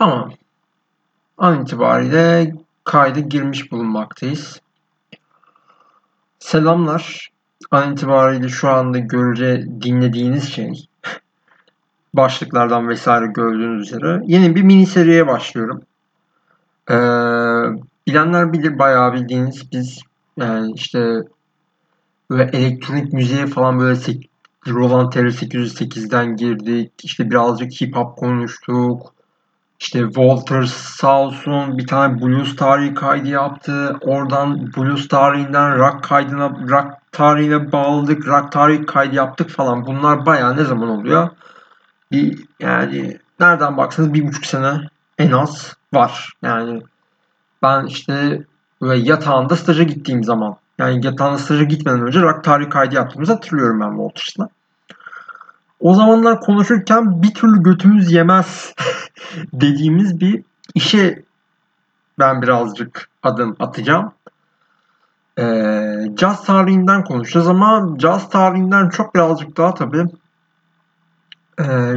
Tamam. An itibariyle kayda girmiş bulunmaktayız. Selamlar. An itibariyle şu anda görece dinlediğiniz şey başlıklardan vesaire gördüğünüz üzere yeni bir mini seriye başlıyorum. Ee, bilenler bilir bayağı bildiğiniz biz yani işte böyle elektronik müziğe falan böyle Roland TR-808'den girdik. İşte birazcık hip hop konuştuk. İşte Walter sağ olsun bir tane blues tarihi kaydı yaptı. Oradan blues tarihinden rock kaydına, rock tarihine bağladık. Rock tarihi kaydı yaptık falan. Bunlar bayağı ne zaman oluyor? Bir yani nereden baksanız bir buçuk sene en az var. Yani ben işte böyle yatağında staja gittiğim zaman yani yatağında staja gitmeden önce rock tarihi kaydı yaptığımızı hatırlıyorum ben Walters'la. O zamanlar konuşurken bir türlü götümüz yemez dediğimiz bir işe ben birazcık adım atacağım. Ee, caz tarihinden konuşacağız ama caz tarihinden çok birazcık daha tabii e,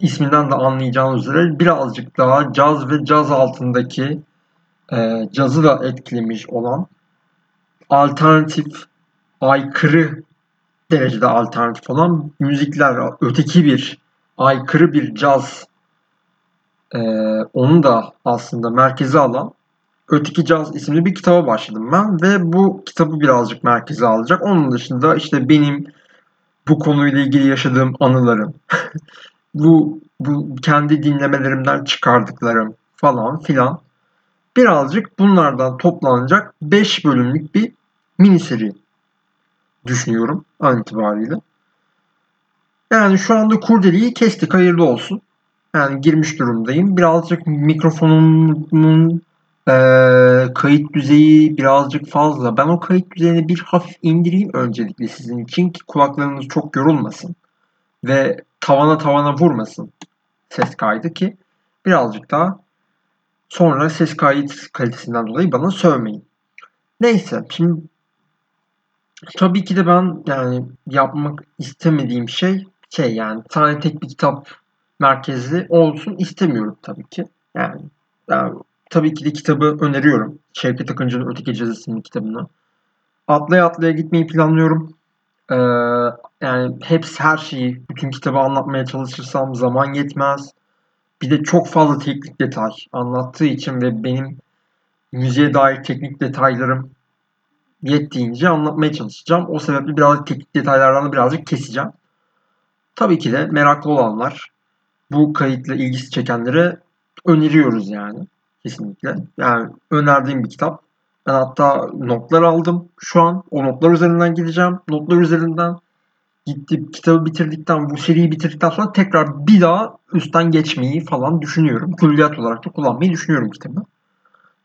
isminden de anlayacağınız üzere birazcık daha caz ve caz altındaki e, cazı da etkilemiş olan alternatif, aykırı derecede alternatif olan müzikler, öteki bir, aykırı bir caz e, onu da aslında merkeze alan Öteki Caz isimli bir kitaba başladım ben ve bu kitabı birazcık merkeze alacak. Onun dışında işte benim bu konuyla ilgili yaşadığım anılarım, bu bu kendi dinlemelerimden çıkardıklarım falan filan birazcık bunlardan toplanacak 5 bölümlük bir mini seri düşünüyorum an itibariyle. Yani şu anda kurdeliği kestik hayırlı olsun. Yani girmiş durumdayım. Birazcık mikrofonumun e, kayıt düzeyi birazcık fazla. Ben o kayıt düzeyini bir hafif indireyim öncelikle sizin için ki kulaklarınız çok yorulmasın. Ve tavana tavana vurmasın ses kaydı ki birazcık daha sonra ses kayıt kalitesinden dolayı bana sövmeyin. Neyse şimdi tabii ki de ben yani yapmak istemediğim şey şey yani tane tek bir kitap merkezli olsun istemiyorum tabii ki. Yani, yani tabii ki de kitabı öneriyorum. Şevket Akıncı'nın Öteki Cez isimli kitabını. Atlaya atlaya gitmeyi planlıyorum. Ee, yani hepsi her şeyi, bütün kitabı anlatmaya çalışırsam zaman yetmez. Bir de çok fazla teknik detay anlattığı için ve benim müziğe dair teknik detaylarım yettiğince anlatmaya çalışacağım. O sebeple birazcık teknik detaylardan da birazcık keseceğim. Tabii ki de meraklı olanlar, bu kayıtla ilgisi çekenlere öneriyoruz yani. Kesinlikle. Yani önerdiğim bir kitap. Ben hatta notlar aldım şu an. O notlar üzerinden gideceğim. Notlar üzerinden gittim kitabı bitirdikten, bu seriyi bitirdikten sonra tekrar bir daha üstten geçmeyi falan düşünüyorum. Külliyat olarak da kullanmayı düşünüyorum kitabı.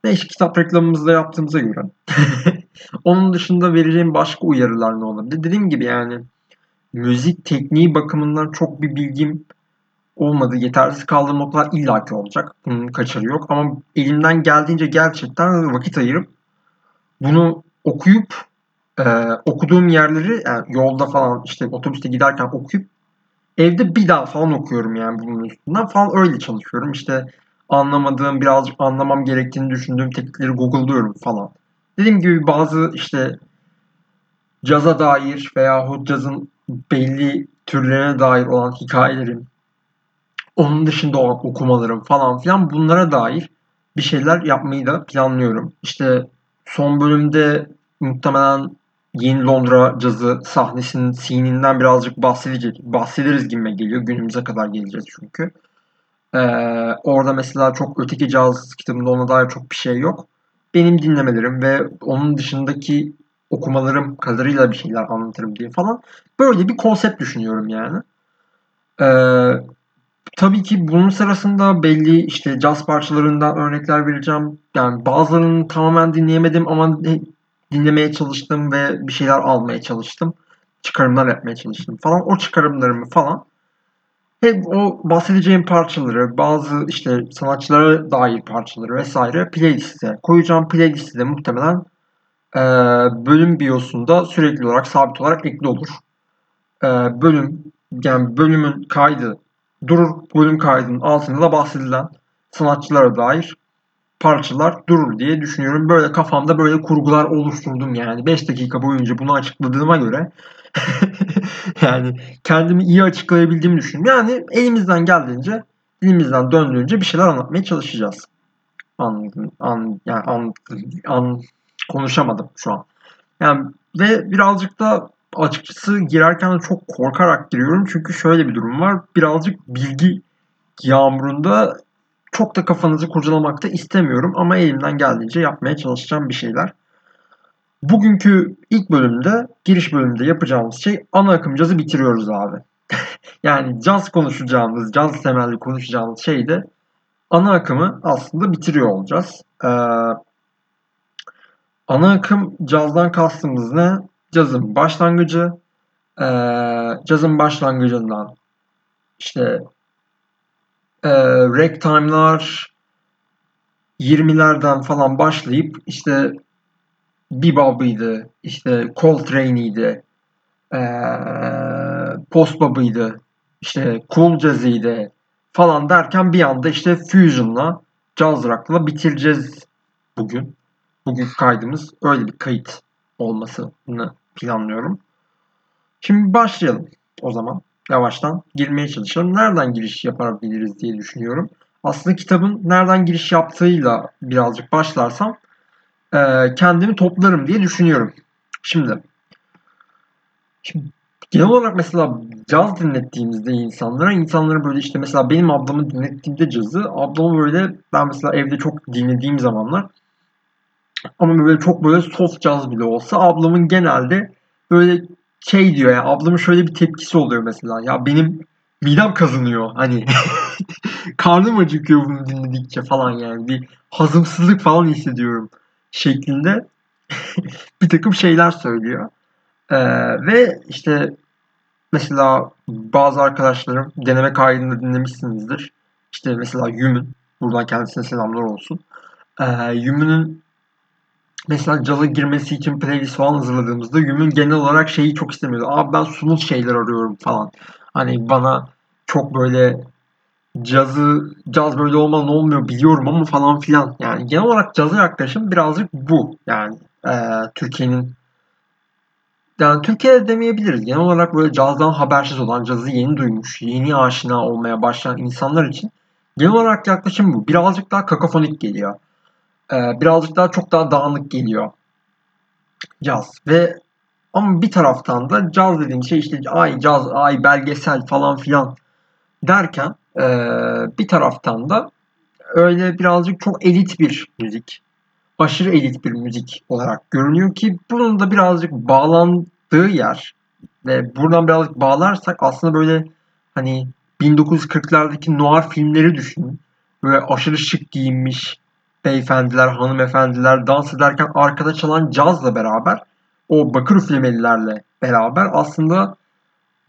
Neyse kitap reklamımızı da yaptığımıza göre. Onun dışında vereceğim başka uyarılar ne olabilir? Dediğim gibi yani müzik tekniği bakımından çok bir bilgim olmadı. Yetersiz kaldığım noktalar illaki olacak. Bunun kaçarı yok. Ama elimden geldiğince gerçekten vakit ayırıp bunu okuyup e, okuduğum yerleri yani yolda falan işte otobüste giderken okuyup evde bir daha falan okuyorum yani bunun üstünden falan öyle çalışıyorum. İşte anlamadığım birazcık anlamam gerektiğini düşündüğüm teknikleri google'lıyorum falan. Dediğim gibi bazı işte caza dair veya cazın belli türlerine dair olan hikayelerin onun dışında okumalarım falan filan bunlara dair bir şeyler yapmayı da planlıyorum. İşte son bölümde muhtemelen Yeni Londra cazı sahnesinin sininden birazcık bahsedecek, bahsederiz gibi geliyor. Günümüze kadar geleceğiz çünkü. Ee, orada mesela çok öteki caz kitabında ona dair çok bir şey yok. Benim dinlemelerim ve onun dışındaki okumalarım kadarıyla bir şeyler anlatırım diye falan. Böyle bir konsept düşünüyorum yani. Ee, tabii ki bunun sırasında belli işte caz parçalarından örnekler vereceğim. Yani bazılarını tamamen dinleyemedim ama dinlemeye çalıştım ve bir şeyler almaya çalıştım. Çıkarımlar yapmaya çalıştım falan. O çıkarımlarımı falan hep o bahsedeceğim parçaları, bazı işte sanatçılara dair parçaları vesaire playlist'e koyacağım. Playlist'e de muhtemelen e, bölüm biosunda sürekli olarak sabit olarak ekli olur. E, bölüm yani bölümün kaydı durur bölüm kaydının altında da bahsedilen sanatçılara dair parçalar durur diye düşünüyorum. Böyle kafamda böyle kurgular oluşturdum yani. 5 dakika boyunca bunu açıkladığıma göre yani kendimi iyi açıklayabildiğimi düşünüyorum. Yani elimizden geldiğince dilimizden döndüğünce bir şeyler anlatmaya çalışacağız. Anladım. An, yani an, an, konuşamadım şu an. Yani ve birazcık da açıkçası girerken de çok korkarak giriyorum. Çünkü şöyle bir durum var. Birazcık bilgi yağmurunda çok da kafanızı kurcalamakta istemiyorum ama elimden geldiğince yapmaya çalışacağım bir şeyler. Bugünkü ilk bölümde, giriş bölümünde yapacağımız şey ana akım cazı bitiriyoruz abi. yani caz konuşacağımız, caz temelli konuşacağımız şey de ana akımı aslında bitiriyor olacağız. Ee, ana akım cazdan kastımız ne? Cazın başlangıcı, ee, cazın başlangıcından işte e, ragtime'lar 20'lerden falan başlayıp işte bebop'ıydı, işte Coltrane'iydi, e, post bob'ıydı, işte cool jazz'iydi falan derken bir anda işte fusion'la, jazz rock'la bitireceğiz bugün. Bugün kaydımız öyle bir kayıt olmasını planlıyorum. Şimdi başlayalım o zaman yavaştan girmeye çalışalım. Nereden giriş yapabiliriz diye düşünüyorum. Aslında kitabın nereden giriş yaptığıyla birazcık başlarsam e, kendimi toplarım diye düşünüyorum. Şimdi, şimdi genel olarak mesela caz dinlettiğimizde insanlara, insanların böyle işte mesela benim ablamı dinlettiğimde cazı, ablamı böyle ben mesela evde çok dinlediğim zamanlar ama böyle çok böyle soft caz bile olsa ablamın genelde böyle şey diyor ya ablamın şöyle bir tepkisi oluyor mesela. Ya benim midem kazınıyor. Hani karnım acıkıyor bunu dinledikçe falan yani. Bir hazımsızlık falan hissediyorum şeklinde bir takım şeyler söylüyor. Ee, ve işte mesela bazı arkadaşlarım deneme kaydını dinlemişsinizdir. İşte mesela Yümün. Buradan kendisine selamlar olsun. Ee, Yümün'ün mesela caz'a girmesi için playlist falan hazırladığımızda Yüm'ün genel olarak şeyi çok istemiyordu. Abi ben sunul şeyler arıyorum falan. Hani bana çok böyle cazı caz böyle olmadan olmuyor biliyorum ama falan filan. Yani genel olarak caza yaklaşım birazcık bu. Yani e, Türkiye'nin yani Türkiye'de demeyebiliriz. Genel olarak böyle cazdan habersiz olan, cazı yeni duymuş, yeni aşina olmaya başlayan insanlar için genel olarak yaklaşım bu. Birazcık daha kakafonik geliyor birazcık daha çok daha dağınık geliyor caz ve ama bir taraftan da caz dediğim şey işte ay caz, ay belgesel falan filan derken e, bir taraftan da öyle birazcık çok elit bir müzik, aşırı elit bir müzik olarak görünüyor ki bunun da birazcık bağlandığı yer ve buradan birazcık bağlarsak aslında böyle hani 1940'lardaki noir filmleri düşünün. Böyle aşırı şık giyinmiş, beyefendiler, hanımefendiler dans ederken arkada çalan cazla beraber o bakır üflemelilerle beraber aslında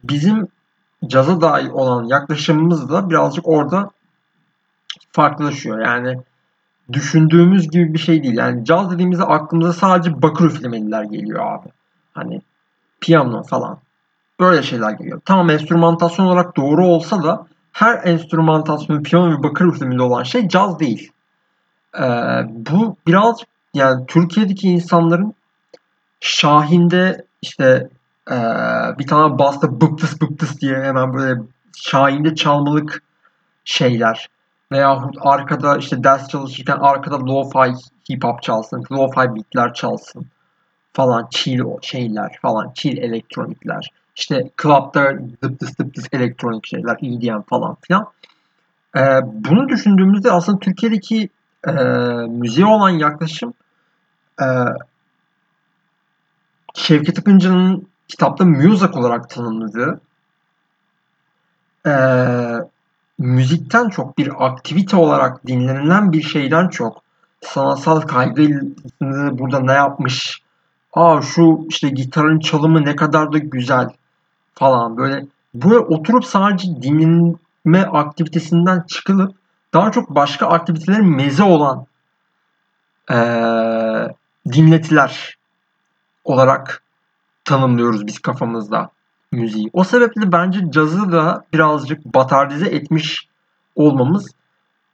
bizim caza dair olan yaklaşımımız da birazcık orada farklılaşıyor. Yani düşündüğümüz gibi bir şey değil. Yani caz dediğimizde aklımıza sadece bakır üflemeliler geliyor abi. Hani piyano falan. Böyle şeyler geliyor. Tamam enstrümantasyon olarak doğru olsa da her enstrümantasyon, piyano ve bakır üflemeli olan şey caz değil. Ee, bu biraz yani Türkiye'deki insanların Şahin'de işte e, bir tane basta bıptıs bıptıs diye hemen böyle Şahin'de çalmalık şeyler veya arkada işte ders çalışırken arkada lo-fi hip hop çalsın, lo-fi beatler çalsın falan chill şeyler falan chill elektronikler işte club'da dıptıs dıptıs elektronik şeyler EDM falan filan. Ee, bunu düşündüğümüzde aslında Türkiye'deki e, müziğe olan yaklaşım e, Şevket Akıncı'nın kitapta music olarak tanımladığı e, müzikten çok bir aktivite olarak dinlenilen bir şeyden çok sanatsal kaygıyla burada ne yapmış aa şu işte gitarın çalımı ne kadar da güzel falan böyle böyle oturup sadece dinlenme aktivitesinden çıkılıp daha çok başka aktivitelerin meze olan e, dinletiler olarak tanımlıyoruz biz kafamızda. müziği. O sebeple bence cazı da birazcık batardize etmiş olmamız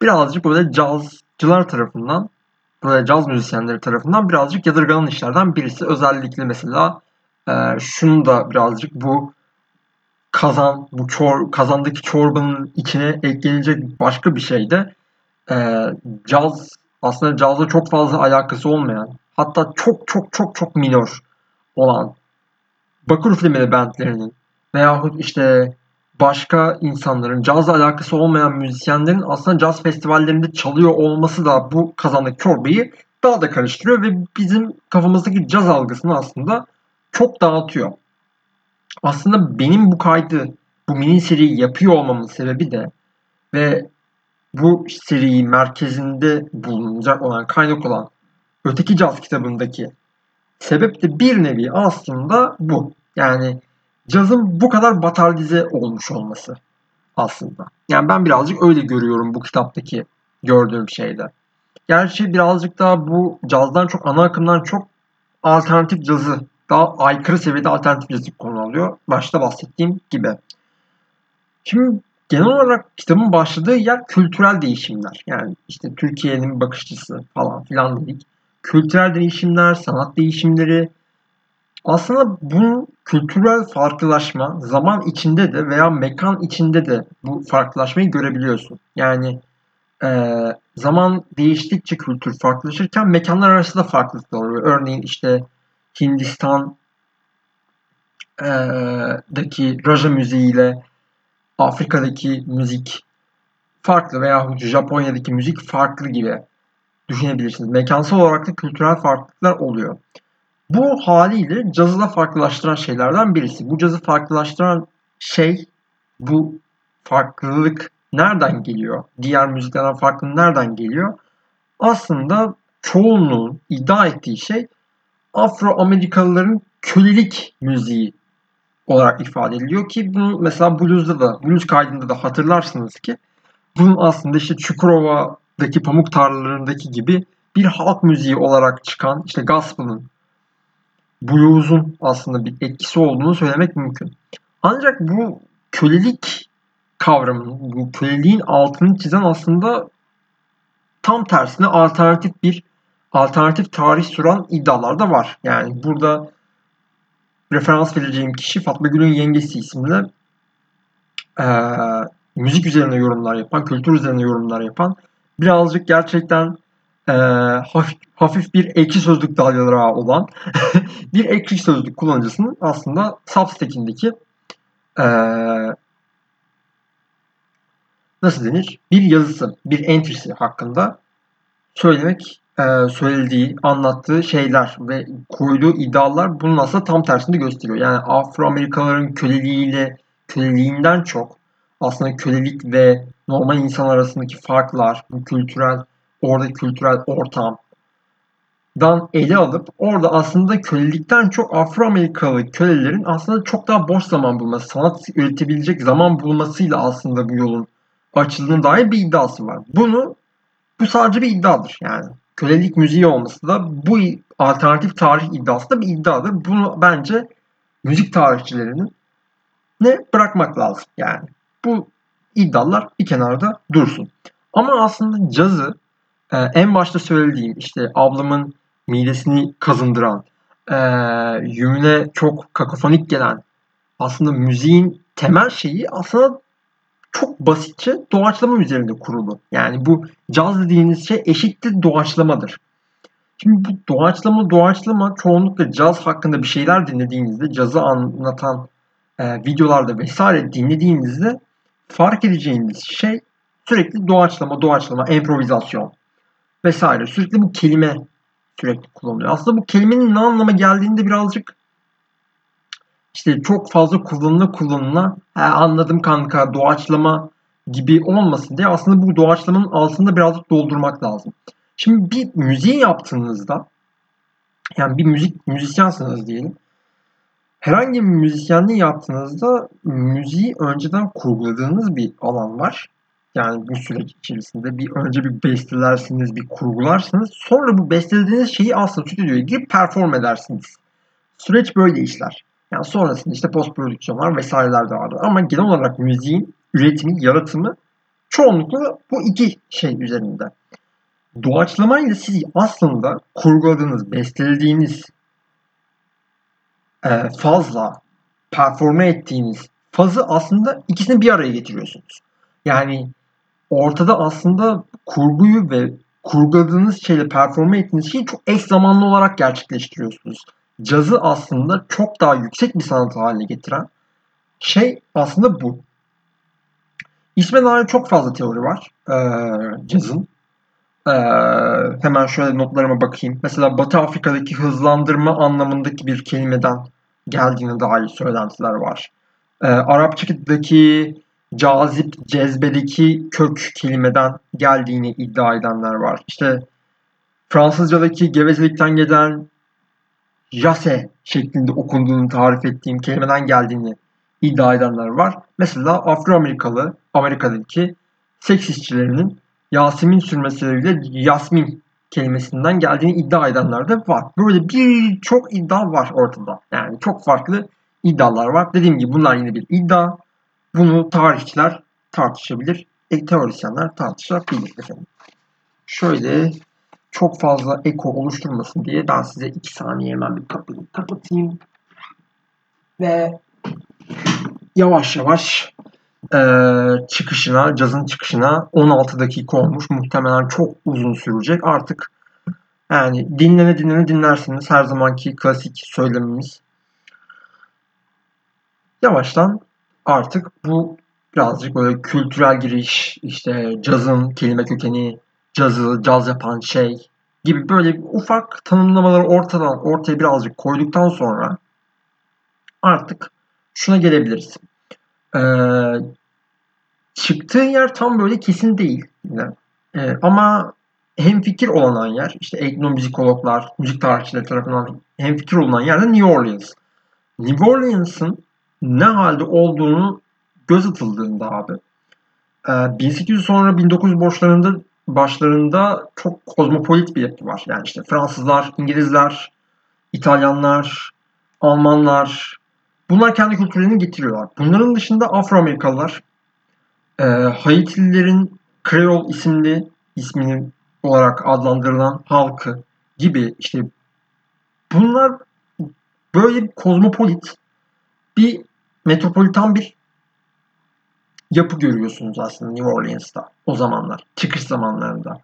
birazcık böyle cazcılar tarafından böyle caz müzisyenleri tarafından birazcık yadırganan işlerden birisi. Özellikle mesela e, şunu da birazcık bu kazan, bu çor, kazandaki çorbanın içine eklenecek başka bir şey de e, caz aslında cazla çok fazla alakası olmayan hatta çok çok çok çok minor olan bakır üflemeli bandlerinin veyahut işte başka insanların cazla alakası olmayan müzisyenlerin aslında caz festivallerinde çalıyor olması da bu kazandaki çorbayı daha da karıştırıyor ve bizim kafamızdaki caz algısını aslında çok dağıtıyor. Aslında benim bu kaydı, bu mini seriyi yapıyor olmamın sebebi de ve bu seriyi merkezinde bulunacak olan kaynak olan Öteki Caz kitabındaki sebep de bir nevi aslında bu. Yani cazın bu kadar batardize olmuş olması aslında. Yani ben birazcık öyle görüyorum bu kitaptaki gördüğüm şeyde. Gerçi birazcık daha bu cazdan çok ana akımdan çok alternatif cazı daha aykırı seviyede alternatif cazı konu alıyor. Başta bahsettiğim gibi. Şimdi genel olarak kitabın başladığı yer kültürel değişimler. Yani işte Türkiye'nin bakış açısı falan filan dedik. Kültürel değişimler, sanat değişimleri. Aslında bu kültürel farklılaşma zaman içinde de veya mekan içinde de bu farklılaşmayı görebiliyorsun. Yani e, zaman değiştikçe kültür farklılaşırken mekanlar arasında farklılıklar oluyor. Örneğin işte Hindistan e, Raja müziğiyle Afrika'daki müzik farklı veya Japonya'daki müzik farklı gibi düşünebilirsiniz. Mekansal olarak da kültürel farklılıklar oluyor. Bu haliyle cazı da farklılaştıran şeylerden birisi. Bu cazı farklılaştıran şey bu farklılık nereden geliyor? Diğer müziklerden farklı nereden geliyor? Aslında çoğunluğun iddia ettiği şey Afro-Amerikalıların kölelik müziği olarak ifade ediliyor ki bunu mesela blues'da da blues kaydında da hatırlarsınız ki bunun aslında işte Çukurova'daki pamuk tarlalarındaki gibi bir halk müziği olarak çıkan işte gospel'ın blues'un aslında bir etkisi olduğunu söylemek mümkün. Ancak bu kölelik kavramının, bu köleliğin altını çizen aslında tam tersine alternatif bir alternatif tarih sunan iddialar da var. Yani burada referans vereceğim kişi Fatma Gül'ün Yengesi isimli e, müzik üzerine yorumlar yapan, kültür üzerine yorumlar yapan birazcık gerçekten e, hafif, hafif bir ekşi sözlük dalyaları olan bir ekşi sözlük kullanıcısının aslında Substack'indeki e, nasıl denir? Bir yazısı, bir entry'si hakkında söylemek e, söylediği, anlattığı şeyler ve koyduğu iddialar bunun aslında tam tersini gösteriyor. Yani Afro-Amerikalıların köleliğiyle, köleliğinden çok aslında kölelik ve normal insan arasındaki farklar, kültürel, orada kültürel ortam dan ele alıp orada aslında kölelikten çok Afro-Amerikalı kölelerin aslında çok daha boş zaman bulması, sanat üretebilecek zaman bulmasıyla aslında bu yolun açıldığına dair bir iddiası var. Bunu bu sadece bir iddiadır yani kölelik müziği olması da bu alternatif tarih iddiası da bir iddiadır. Bunu bence müzik tarihçilerinin ne bırakmak lazım. Yani bu iddialar bir kenarda dursun. Ama aslında cazı e, en başta söylediğim işte ablamın midesini kazındıran, e, yümüne çok kakofonik gelen aslında müziğin temel şeyi aslında çok basitçe doğaçlama üzerinde kurulu. Yani bu caz dediğiniz şey eşittir doğaçlamadır. Şimdi bu doğaçlama doğaçlama çoğunlukla caz hakkında bir şeyler dinlediğinizde, cazı anlatan e, videolarda vesaire dinlediğinizde fark edeceğiniz şey sürekli doğaçlama, doğaçlama, improvizasyon vesaire. Sürekli bu kelime sürekli kullanılıyor. Aslında bu kelimenin ne anlama geldiğini de birazcık işte çok fazla kullanıla kullanıla anladım kanka doğaçlama gibi olmasın diye aslında bu doğaçlamanın altında birazcık doldurmak lazım. Şimdi bir müziği yaptığınızda yani bir müzik müzisyensiniz diyelim. Herhangi bir müzisyenliği yaptığınızda müziği önceden kurguladığınız bir alan var. Yani bu süreç içerisinde bir önce bir bestelersiniz, bir kurgularsınız. Sonra bu bestelediğiniz şeyi aslında stüdyoya girip perform edersiniz. Süreç böyle işler. Yani sonrasında işte post prodüksiyonlar vesaireler de vardı. Ama genel olarak müziğin üretimi, yaratımı çoğunlukla bu iki şey üzerinde. Doğaçlamayla siz aslında kurguladığınız, bestelediğiniz e, fazla performe ettiğiniz fazı aslında ikisini bir araya getiriyorsunuz. Yani ortada aslında kurguyu ve kurguladığınız şeyle performe ettiğiniz şeyi çok eş zamanlı olarak gerçekleştiriyorsunuz. Cazı aslında çok daha yüksek bir sanat haline getiren şey aslında bu. İsme dair çok fazla teori var e, cazın. E, hemen şöyle notlarıma bakayım. Mesela Batı Afrika'daki hızlandırma anlamındaki bir kelimeden geldiğine dair söylentiler var. E, Arapçadaki cazip, cezbedeki kök kelimeden geldiğini iddia edenler var. İşte Fransızcadaki gevezelikten gelen jase şeklinde okunduğunu tarif ettiğim kelimeden geldiğini iddia edenler var. Mesela Afro-Amerikalı, Amerika'daki seks işçilerinin Yasemin sürmesiyle Yasmin kelimesinden geldiğini iddia edenler de var. Böyle birçok iddia var ortada. Yani çok farklı iddialar var. Dediğim gibi bunlar yine bir iddia. Bunu tarihçiler tartışabilir. E, teorisyenler tartışabilir efendim. Şöyle çok fazla eko oluşturmasın diye ben size iki saniye hemen bir kapıyı kapatayım. Ve yavaş yavaş e, çıkışına, cazın çıkışına 16 dakika olmuş. Muhtemelen çok uzun sürecek. Artık yani dinlene dinlene dinlersiniz. Her zamanki klasik söylemimiz. Yavaştan artık bu birazcık böyle kültürel giriş, işte cazın kelime kökeni, cazı, caz yapan şey gibi böyle ufak tanımlamaları ortadan ortaya birazcık koyduktan sonra artık şuna gelebiliriz. Ee, çıktığı yer tam böyle kesin değil yine. Ee, ama hem fikir olan yer, işte etnomüzikologlar, müzik tarihçileri tarafından hem fikir olunan yer de New Orleans. New Orleans'ın ne halde olduğunu göz atıldığında abi 1800 sonra 1900 borçlarında başlarında çok kozmopolit bir yapı var. Yani işte Fransızlar, İngilizler, İtalyanlar, Almanlar bunlar kendi kültürlerini getiriyorlar. Bunların dışında Afro-Amerikalılar, e, Haitililerin Kreol isimli ismini olarak adlandırılan halkı gibi işte bunlar böyle bir kozmopolit bir metropolitan bir yapı görüyorsunuz aslında New Orleans'ta o zamanlar, çıkış zamanlarında.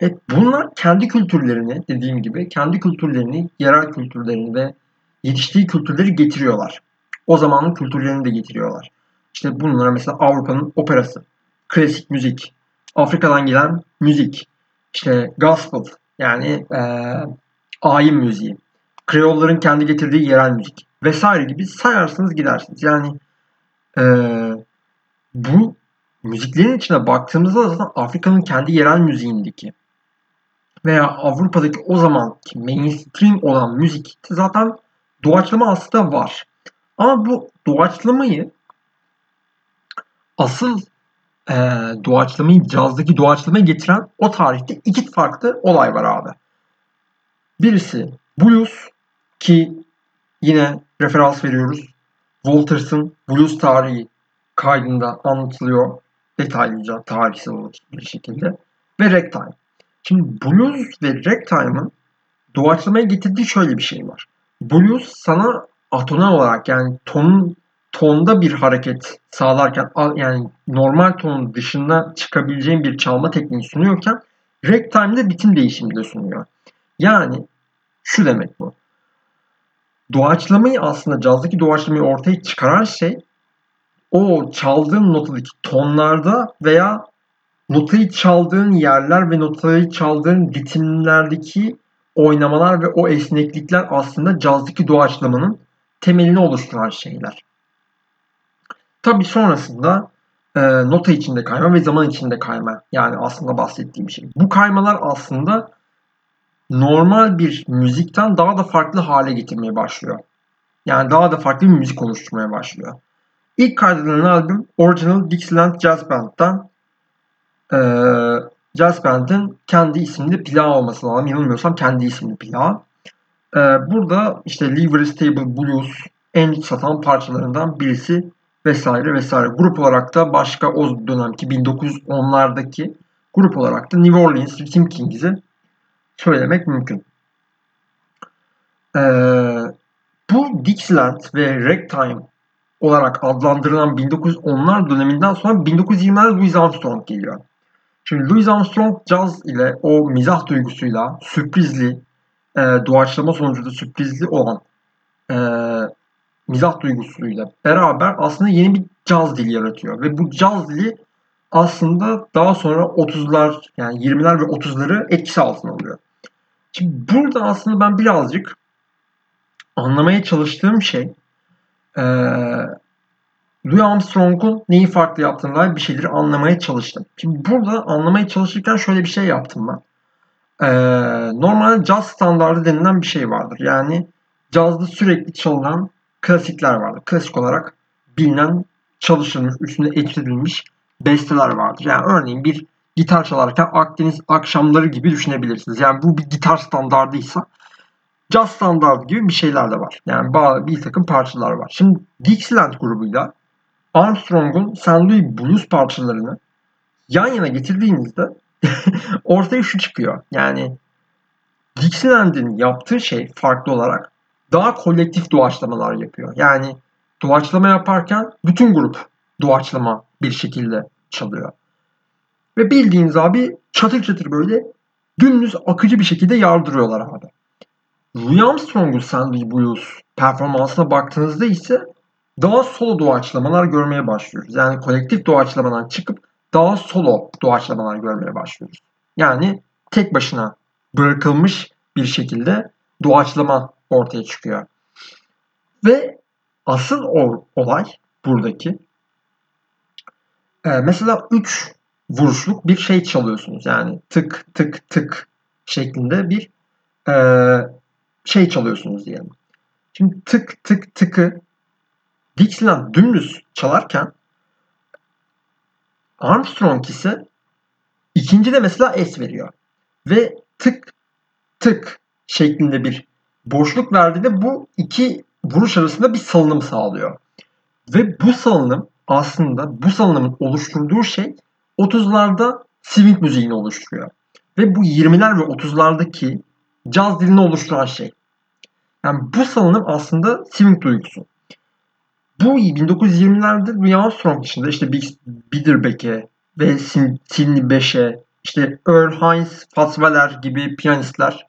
Evet, bunlar kendi kültürlerini dediğim gibi kendi kültürlerini, yerel kültürlerini ve yetiştiği kültürleri getiriyorlar. O zamanın kültürlerini de getiriyorlar. İşte bunlara mesela Avrupa'nın operası, klasik müzik, Afrika'dan gelen müzik, işte gospel yani e, ayin müziği, Kreolların kendi getirdiği yerel müzik vesaire gibi sayarsınız gidersiniz. Yani e, bu müziklerin içine baktığımızda zaten Afrika'nın kendi yerel müziğindeki veya Avrupa'daki o zamanki mainstream olan müzik zaten doğaçlama aslında var. Ama bu doğaçlamayı asıl e, doğaçlamayı, cazdaki doğaçlamayı getiren o tarihte iki farklı olay var abi. Birisi blues ki yine referans veriyoruz. Walters'ın blues tarihi kaydında anlatılıyor detaylıca tarihsel bir şekilde ve ragtime. Şimdi blues ve ragtime'ın doğaçlamaya getirdiği şöyle bir şey var. Blues sana atonal olarak yani ton tonda bir hareket sağlarken yani normal tonun dışında çıkabileceğin bir çalma tekniği sunuyorken ragtime'de bitim değişimi de sunuyor. Yani şu demek bu. Doğaçlamayı aslında cazdaki doğaçlamayı ortaya çıkaran şey o çaldığın notadaki tonlarda veya notayı çaldığın yerler ve notayı çaldığın ritimlerdeki oynamalar ve o esneklikler aslında cazdaki doğaçlamanın temelini oluşturan şeyler. Tabi sonrasında e, nota içinde kayma ve zaman içinde kayma. Yani aslında bahsettiğim şey. Bu kaymalar aslında normal bir müzikten daha da farklı hale getirmeye başlıyor. Yani daha da farklı bir müzik oluşturmaya başlıyor. İlk kaydedilen albüm Original Dixieland Jazz Band'dan e, Jazz Band'in kendi isimli plağı olması lazım. Yanılmıyorsam kendi isimli plağı. E, burada işte Livery Stable Blues, en satan parçalarından birisi vesaire vesaire. Grup olarak da başka o dönemki 1910'lardaki grup olarak da New Orleans Rhythm Kings'i söylemek mümkün. Ee, bu Dixieland ve Ragtime olarak adlandırılan 1910'lar döneminden sonra 1920'lerde Louis Armstrong geliyor. Şimdi Louis Armstrong caz ile o mizah duygusuyla sürprizli, e, doğaçlama sonucu da sürprizli olan e, mizah duygusuyla beraber aslında yeni bir caz dili yaratıyor. Ve bu caz dili aslında daha sonra 30'lar yani 20'ler ve 30'ları etkisi altına alıyor. Şimdi burada aslında ben birazcık anlamaya çalıştığım şey ee, Louis Armstrong'un neyi farklı yaptığına dair bir şeyleri anlamaya çalıştım. Şimdi burada anlamaya çalışırken şöyle bir şey yaptım ben. Ee, normalde caz standardı denilen bir şey vardır. Yani cazda sürekli çalınan klasikler vardır. Klasik olarak bilinen, çalışılmış, üstünde etkilenmiş besteler vardır. Yani örneğin bir gitar çalarken Akdeniz akşamları gibi düşünebilirsiniz. Yani bu bir gitar standardıysa Jazz standart gibi bir şeyler de var. Yani bir takım parçalar var. Şimdi Dixieland grubuyla Armstrong'un St. Louis Blues parçalarını yan yana getirdiğinizde ortaya şu çıkıyor. Yani Dixieland'in yaptığı şey farklı olarak daha kolektif doğaçlamalar yapıyor. Yani doğaçlama yaparken bütün grup doğaçlama bir şekilde çalıyor. Ve bildiğiniz abi çatır çatır böyle dümdüz akıcı bir şekilde yardırıyorlar abi. Louis Armstrong'un Sandy Blues performansına baktığınızda ise daha solo doğaçlamalar görmeye başlıyoruz. Yani kolektif doğaçlamadan çıkıp daha solo doğaçlamalar görmeye başlıyoruz. Yani tek başına bırakılmış bir şekilde doğaçlama ortaya çıkıyor. Ve asıl olay buradaki e, mesela 3 vuruşluk bir şey çalıyorsunuz. Yani tık tık tık şeklinde bir e, şey çalıyorsunuz diyelim. Şimdi tık tık tıkı Dixieland dümdüz çalarken Armstrong ise ikinci de mesela es veriyor. Ve tık tık şeklinde bir boşluk verdiğinde bu iki vuruş arasında bir salınım sağlıyor. Ve bu salınım aslında bu salınımın oluşturduğu şey 30'larda swing müziğini oluşturuyor. Ve bu 20'ler ve 30'lardaki caz dilini oluşturan şey. Yani bu salınım aslında swing duygusu. Bu 1920'lerde Louis Armstrong dışında işte Bix Biederbeck'e ve Sidney Bechet, işte Earl Hines, Fats Waller gibi piyanistler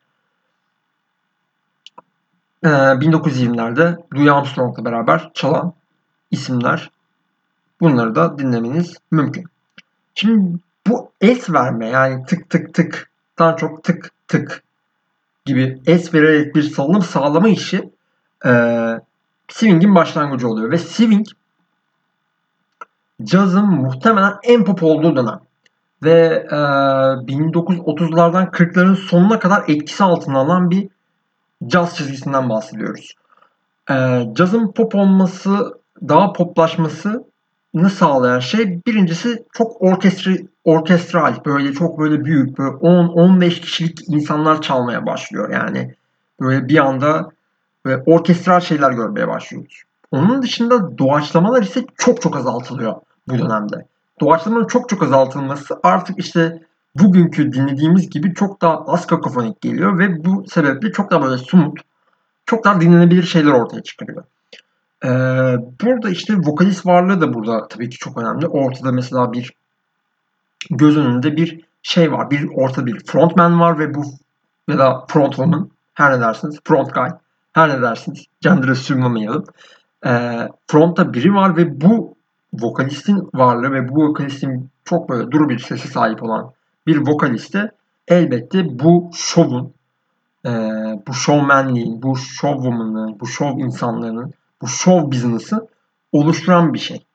1920'lerde Louis Armstrong'la beraber çalan isimler. Bunları da dinlemeniz mümkün. Şimdi bu es verme yani tık tık tıktan çok tık tık gibi es vererek bir salınım sağlama işi e, swing'in başlangıcı oluyor. Ve swing cazın muhtemelen en pop olduğu dönem. Ve e, 1930'lardan 40'ların sonuna kadar etkisi altına alan bir caz çizgisinden bahsediyoruz. E, cazın pop olması, daha poplaşması sağlayan şey birincisi çok orkestri, orkestral böyle çok böyle büyük böyle 10-15 kişilik insanlar çalmaya başlıyor yani böyle bir anda böyle orkestral şeyler görmeye başlıyoruz. Onun dışında doğaçlamalar ise çok çok azaltılıyor bu dönemde. Doğaçlamanın çok çok azaltılması artık işte bugünkü dinlediğimiz gibi çok daha az kakofonik geliyor ve bu sebeple çok daha böyle sumut, çok daha dinlenebilir şeyler ortaya çıkarıyor. Ee, burada işte vokalist varlığı da burada tabii ki çok önemli. Ortada mesela bir göz önünde bir şey var. Bir orta bir frontman var ve bu ya da frontwoman her ne dersiniz front guy her ne dersiniz gender'ı sürmemeyelim. Ee, frontta biri var ve bu vokalistin varlığı ve bu vokalistin çok böyle duru bir sesi sahip olan bir vokaliste elbette bu şovun e, bu showmanliğin, bu showwoman'ın, bu show insanlarının bu show business'ı oluşturan bir şey.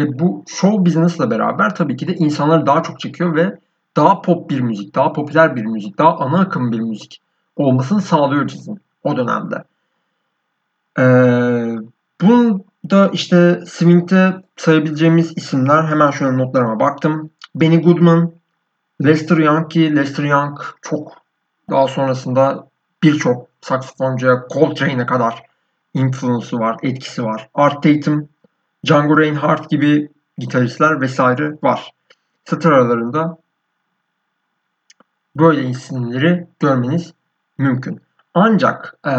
Ve bu show business'la beraber tabii ki de insanları daha çok çekiyor ve daha pop bir müzik, daha popüler bir müzik, daha ana akım bir müzik olmasını sağlıyor cazın o dönemde. Ee, bunun da işte swing'de sayabileceğimiz isimler hemen şöyle notlarıma baktım. Benny Goodman, Lester Young ki Lester Young çok daha sonrasında birçok saksafoncuya Coltrane'e kadar influence'u var, etkisi var. Art Tatum, Django Reinhardt gibi gitaristler vesaire var. Satır aralarında böyle isimleri görmeniz mümkün. Ancak ee,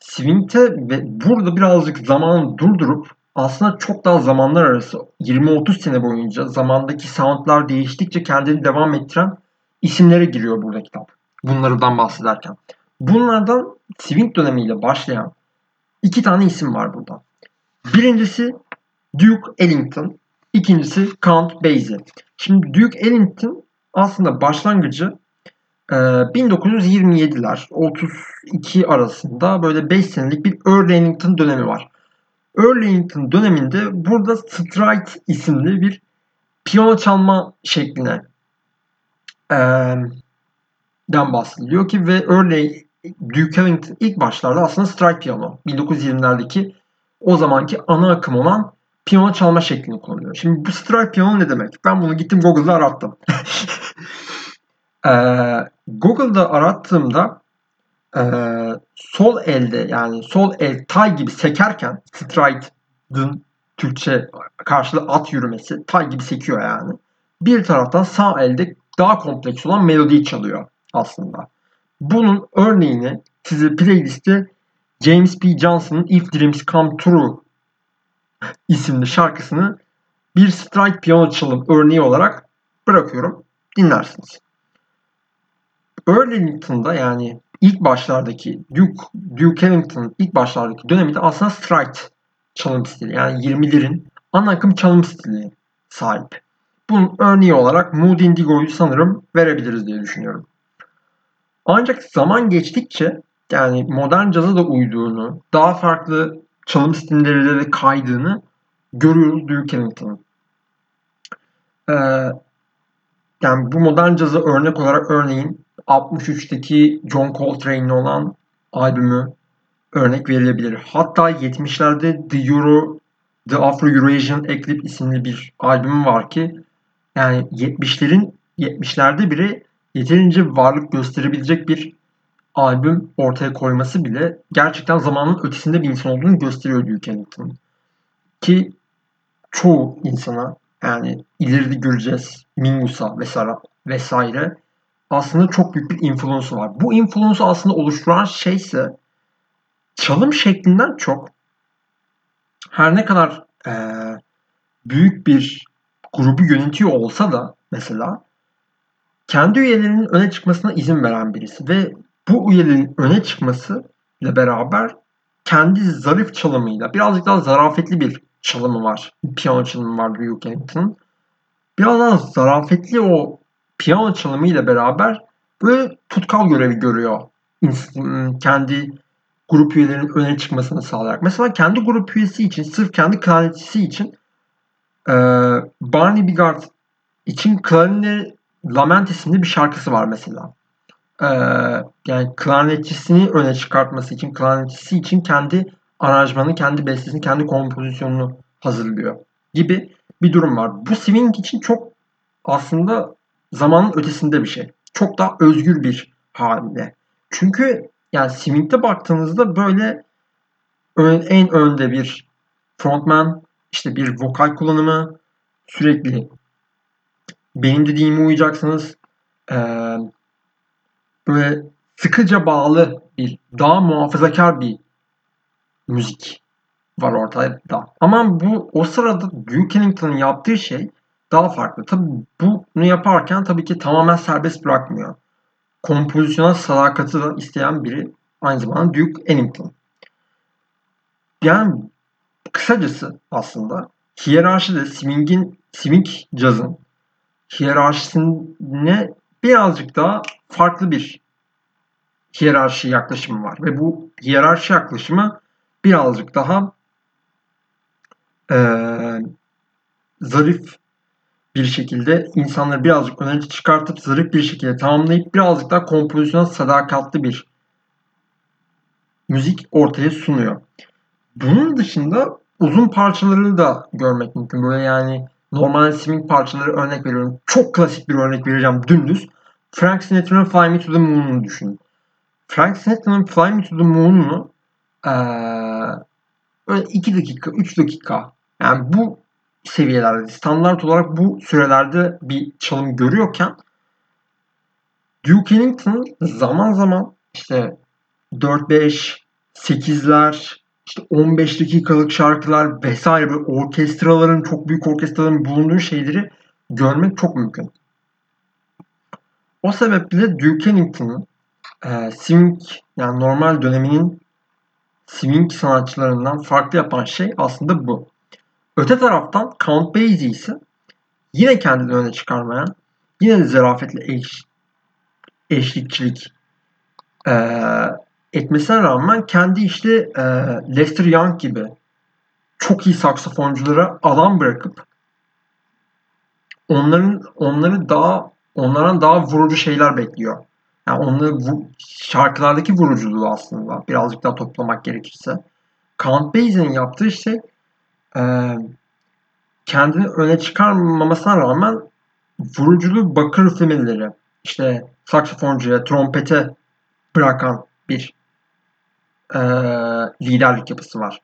swing'te ve burada birazcık zamanı durdurup aslında çok daha zamanlar arası 20-30 sene boyunca zamandaki soundlar değiştikçe kendini devam ettiren isimlere giriyor burada kitap. Bunlardan bahsederken. Bunlardan swing dönemiyle başlayan iki tane isim var burada. Birincisi Duke Ellington, ikincisi Count Basie. Şimdi Duke Ellington aslında başlangıcı 1927'ler 32 arasında böyle 5 senelik bir Earl Ellington dönemi var. Earl Ellington döneminde burada Stride isimli bir piyano çalma şekline e, den bahsediliyor ki ve örneğin Duke Ellington ilk başlarda aslında stride piyano 1920'lerdeki o zamanki ana akım olan piyano çalma şeklini kullanıyor. Şimdi bu stride piyano ne demek? Ben bunu gittim Google'da arattım. ee, Google'da arattığımda e, sol elde yani sol el tay gibi sekerken stride'ın Türkçe karşılığı at yürümesi tay gibi sekiyor yani. Bir taraftan sağ elde daha kompleks olan melodiyi çalıyor aslında. Bunun örneğini size playlistte James P. Johnson'ın If Dreams Come True isimli şarkısını bir strike piyano çalım örneği olarak bırakıyorum. Dinlersiniz. Earlington'da yani ilk başlardaki Duke, Duke Ellington'ın ilk başlardaki döneminde aslında strike çalım stili. Yani 20'lerin ana akım çalım stili sahip. Bunun örneği olarak Mood Indigo'yu sanırım verebiliriz diye düşünüyorum. Ancak zaman geçtikçe yani modern caza da uyduğunu, daha farklı çalım stilleriyle de kaydığını görüyoruz Duke Ellington'ın. Ee, yani bu modern caza örnek olarak örneğin 63'teki John Coltrane'le olan albümü örnek verilebilir. Hatta 70'lerde The Euro, The Afro-Eurasian Eclipse isimli bir albüm var ki yani 70'lerin 70'lerde biri yeterince varlık gösterebilecek bir albüm ortaya koyması bile gerçekten zamanın ötesinde bir insan olduğunu gösteriyor Duke Ellington. Ki çoğu insana yani ileride göreceğiz Mingus'a vesaire, vesaire aslında çok büyük bir influence var. Bu influence aslında oluşturan şey ise çalım şeklinden çok her ne kadar e, büyük bir grubu yönetiyor olsa da mesela kendi üyelerinin öne çıkmasına izin veren birisi ve bu üyelerin öne çıkması ile beraber kendi zarif çalımıyla birazcık daha zarafetli bir çalımı var. Piyano çalımı var Duke Ellington'ın. Biraz daha zarafetli o piyano çalımıyla beraber böyle tutkal görevi görüyor. Kendi grup üyelerinin öne çıkmasını sağlayarak. Mesela kendi grup üyesi için, sırf kendi klarnetçisi için Barney Bigard için Clarine Lament isimli bir şarkısı var mesela. E, yani klarnetçisini öne çıkartması için, klarnetçisi için kendi aranjmanı, kendi bestesini, kendi kompozisyonunu hazırlıyor gibi bir durum var. Bu swing için çok aslında zamanın ötesinde bir şey. Çok daha özgür bir halde. Çünkü yani swing'de baktığınızda böyle ön, en önde bir frontman, işte bir vokal kullanımı sürekli benim dediğime uyacaksınız. Ee, böyle sıkıca bağlı bir, daha muhafazakar bir müzik var ortada. Ama bu o sırada Duke Ellington'ın yaptığı şey daha farklı. Tabi bunu yaparken tabii ki tamamen serbest bırakmıyor. Kompozisyona sadakati da isteyen biri aynı zamanda Duke Ellington. Yani kısacası aslında hiyerarşide swing'in swing cazın hiyerarşisine birazcık daha farklı bir hiyerarşi yaklaşımı var. Ve bu hiyerarşi yaklaşımı birazcık daha e, zarif bir şekilde insanları birazcık öne çıkartıp zarif bir şekilde tamamlayıp birazcık daha kompozisyona sadakatli bir müzik ortaya sunuyor. Bunun dışında uzun parçaları da görmek mümkün. Böyle yani normal swing parçaları örnek veriyorum. Çok klasik bir örnek vereceğim dümdüz. Frank Sinatra'nın Fly Me to the Moon'unu düşünün. Frank Sinatra'nın Fly Me to the Moon'unu Ee, böyle 2 dakika, 3 dakika. Yani bu seviyelerde, standart olarak bu sürelerde bir çalım görüyorken Duke Ellington zaman zaman işte 4-5, 8'ler, işte 15 dakikalık şarkılar vesaire böyle orkestraların, çok büyük orkestraların bulunduğu şeyleri görmek çok mümkün. O sebeple Duke Ellington'ın e, swing yani normal döneminin swing sanatçılarından farklı yapan şey aslında bu. Öte taraftan Count Basie ise yine kendini öne çıkarmayan, yine de zarafetle eş, eşlikçilik e, etmesine rağmen kendi işte e, Lester Young gibi çok iyi saksafonculara alan bırakıp onların onları daha onlardan daha vurucu şeyler bekliyor. Yani onları bu şarkılardaki vuruculuğu aslında birazcık daha toplamak gerekirse. Count Basie'nin yaptığı şey e, kendini öne çıkarmamasına rağmen vuruculuğu bakır üflemeleri işte saksafoncuya, trompete bırakan bir e, liderlik yapısı var.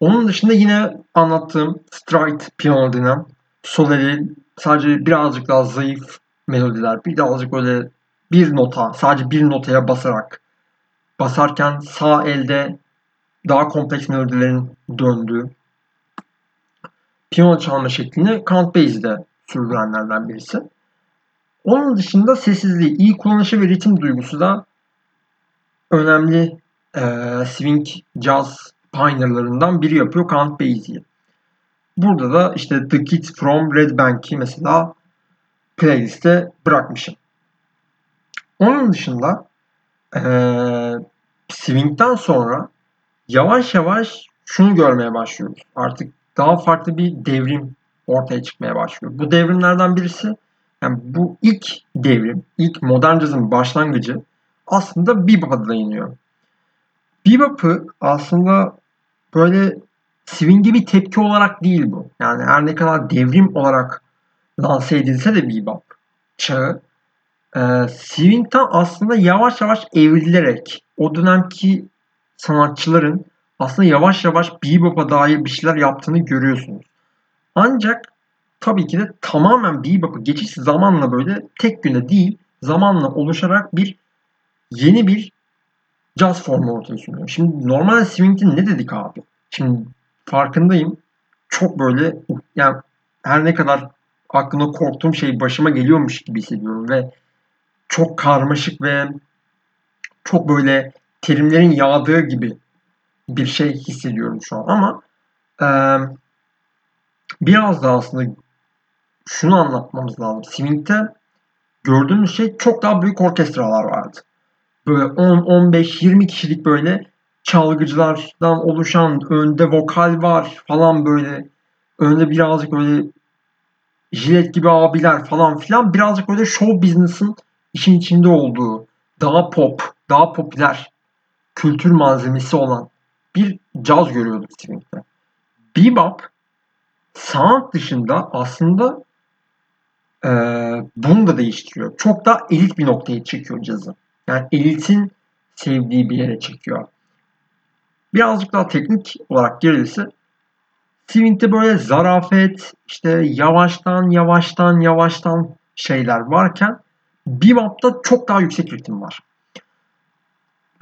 Onun dışında yine anlattığım stride piyano denen soleli sadece birazcık daha zayıf melodiler, birazcık böyle bir nota, sadece bir notaya basarak basarken sağ elde daha kompleks melodilerin döndüğü piyano çalma şeklini Count Basie'de sürdürenlerden birisi. Onun dışında sessizliği, iyi kullanışı ve ritim duygusu da önemli e, swing jazz pioneerlarından biri yapıyor Count Basie. Burada da işte The Kids from Red Bank'i mesela playliste bırakmışım. Onun dışında e, swing'den sonra yavaş yavaş şunu görmeye başlıyoruz. Artık daha farklı bir devrim ortaya çıkmaya başlıyor. Bu devrimlerden birisi yani bu ilk devrim, ilk modern cazın başlangıcı aslında bebop'a dayanıyor. Bebop'ı aslında böyle swing'e bir tepki olarak değil bu. Yani her ne kadar devrim olarak lanse edilse de bebop çağı e, swing'den aslında yavaş yavaş evrilerek o dönemki sanatçıların aslında yavaş yavaş bebop'a dair bir şeyler yaptığını görüyorsunuz. Ancak tabii ki de tamamen bebop'a geçiş zamanla böyle tek günde değil zamanla oluşarak bir yeni bir caz formu ortaya sunuyor. Şimdi normal swing'de ne dedik abi? Şimdi farkındayım. Çok böyle yani her ne kadar aklımda korktuğum şey başıma geliyormuş gibi hissediyorum ve çok karmaşık ve çok böyle terimlerin yağdığı gibi bir şey hissediyorum şu an ama e, biraz da aslında şunu anlatmamız lazım. Swing'de gördüğümüz şey çok daha büyük orkestralar vardı. Böyle 10, 15, 20 kişilik böyle çalgıcılardan oluşan önde vokal var falan böyle önde birazcık böyle jilet gibi abiler falan filan birazcık böyle show business'ın işin içinde olduğu daha pop, daha popüler kültür malzemesi olan bir caz görüyorduk Swing'de. Bebop sound dışında aslında e, bunu da değiştiriyor. Çok daha elit bir noktaya çekiyor cazı. Yani elitin sevdiği bir yere çekiyor. Birazcık daha teknik olarak girilirse Swing'de böyle zarafet, işte yavaştan yavaştan yavaştan şeyler varken Bebop'ta çok daha yüksek ritim var.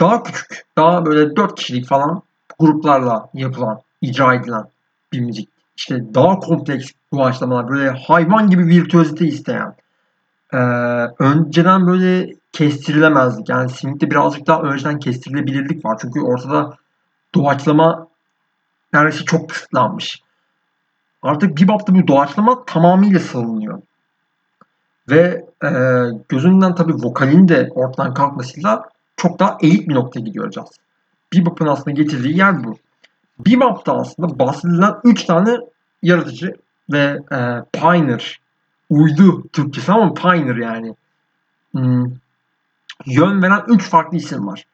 Daha küçük, daha böyle 4 kişilik falan gruplarla yapılan, icra edilen bir müzik. İşte daha kompleks doğaçlamalar, böyle hayvan gibi virtüözite isteyen. Ee, önceden böyle kestirilemezdik. Yani swing'de birazcık daha önceden kestirilebilirlik var. Çünkü ortada doğaçlama neredeyse çok kısıtlanmış. Artık bebop'ta bu doğaçlama tamamıyla salınıyor. Ve e, gözünden tabii vokalin de ortadan kalkmasıyla çok daha elit bir noktaya gidiyor caz. Bebop'un aslında getirdiği yer bu. Bebop'ta aslında bahsedilen 3 tane yaratıcı ve e, pioneer uydu Türkçesi ama pioneer yani hmm, yön veren 3 farklı isim var.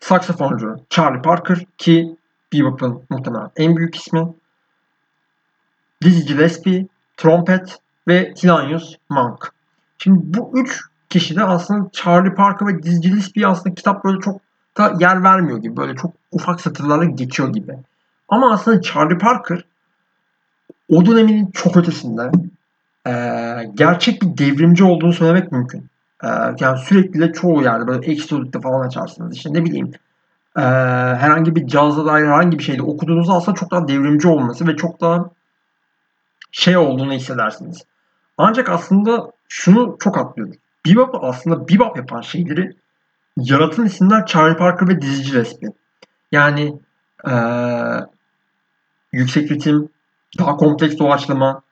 Saksafoncu Charlie Parker ki Bebop'un muhtemelen en büyük ismi. Dizzy Gillespie, trompet ve Thelonious Monk. Şimdi bu üç kişi de aslında Charlie Parker ve Dizzy Gillespie aslında kitap böyle çok da yer vermiyor gibi. Böyle çok ufak satırlarla geçiyor gibi. Ama aslında Charlie Parker o dönemin çok ötesinde e, gerçek bir devrimci olduğunu söylemek mümkün. E, yani sürekli de çoğu yerde böyle Exodus'ta falan açarsınız. İşte ne bileyim e, herhangi bir cazla dair herhangi bir şeyde okuduğunuzda aslında çok daha devrimci olması ve çok daha şey olduğunu hissedersiniz. Ancak aslında şunu çok atlıyoruz. Bebop aslında bebop yapan şeyleri yaratan isimler Charlie Parker ve Dizzy Gillespie. Yani ee, yüksek ritim, daha kompleks doğaçlama,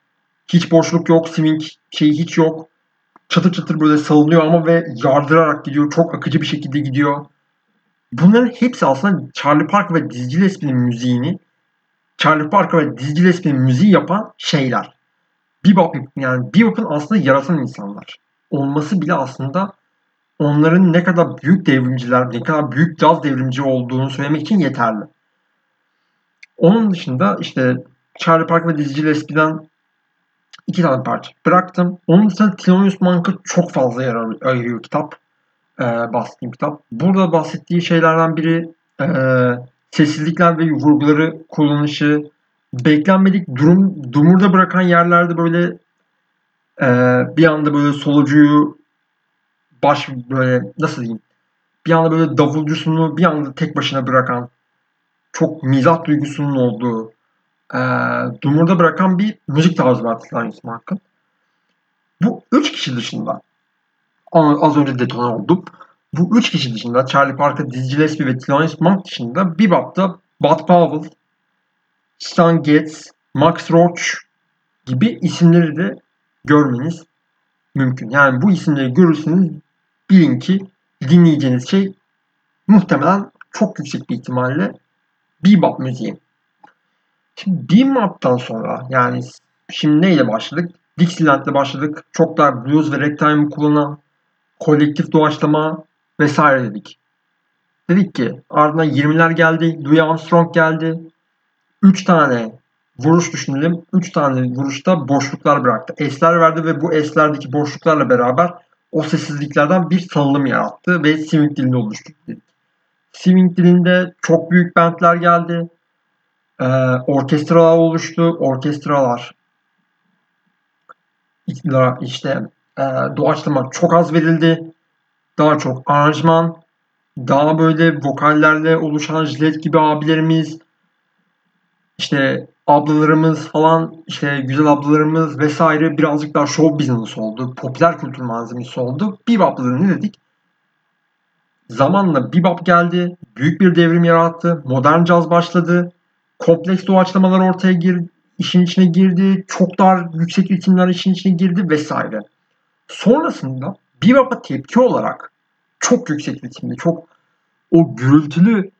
hiç boşluk yok, swing şeyi hiç yok. Çatır çatır böyle salınıyor ama ve yardırarak gidiyor. Çok akıcı bir şekilde gidiyor. Bunların hepsi aslında Charlie Parker ve Dizzy Gillespie'nin müziğini Charlie Parker ve Dizzy Gillespie'nin müziği yapan şeyler. Bebop yani Bebop'un aslında yaratan insanlar. Olması bile aslında onların ne kadar büyük devrimciler, ne kadar büyük caz devrimci olduğunu söylemek için yeterli. Onun dışında işte Charlie Park ve Dizzy Gillespie'den iki tane parça bıraktım. Onun dışında Thelonious Monk'a çok fazla yer ayırıyor kitap. E, bahsettiğim kitap. Burada bahsettiği şeylerden biri e, sessizlikler ve vurguları kullanışı, beklenmedik durum dumurda bırakan yerlerde böyle e, bir anda böyle solucuyu baş böyle nasıl diyeyim bir anda böyle davulcusunu bir anda tek başına bırakan çok mizah duygusunun olduğu e, dumurda bırakan bir müzik tarzı var Thelonious Monk'ın. Bu üç kişi dışında az önce detone oldum. Bu üç kişi dışında Charlie Parker, Dizzy Gillespie ve Thelonious Monk dışında Bebop'ta Bud Powell, Stan Getz, Max Roach gibi isimleri de görmeniz mümkün. Yani bu isimleri görürseniz bilin ki dinleyeceğiniz şey muhtemelen çok yüksek bir ihtimalle bebop müziği. Şimdi bebop'tan sonra yani şimdi neyle başladık? Dixieland'le başladık. Çok daha blues ve ragtime kullanan kolektif doğaçlama vesaire dedik. Dedik ki ardından 20'ler geldi. Louis Armstrong geldi. 3 tane vuruş düşünelim. 3 tane vuruşta boşluklar bıraktı. Esler verdi ve bu eslerdeki boşluklarla beraber o sessizliklerden bir salınım yarattı ve swing dilini oluşturdu. Swing dilinde çok büyük bentler geldi. Ee, orkestralar oluştu. Orkestralar işte e, doğaçlama çok az verildi. Daha çok aranjman, daha böyle vokallerle oluşan jilet gibi abilerimiz, işte ablalarımız falan, işte güzel ablalarımız vesaire birazcık daha show business oldu. Popüler kültür malzemesi oldu. Bebop'ları ne dedik? Zamanla bebop geldi. Büyük bir devrim yarattı. Modern caz başladı. Kompleks doğaçlamalar ortaya girdi. işin içine girdi. Çok dar yüksek ritimler işin içine girdi vesaire. Sonrasında bebop'a tepki olarak çok yüksek ritimli, çok o gürültülü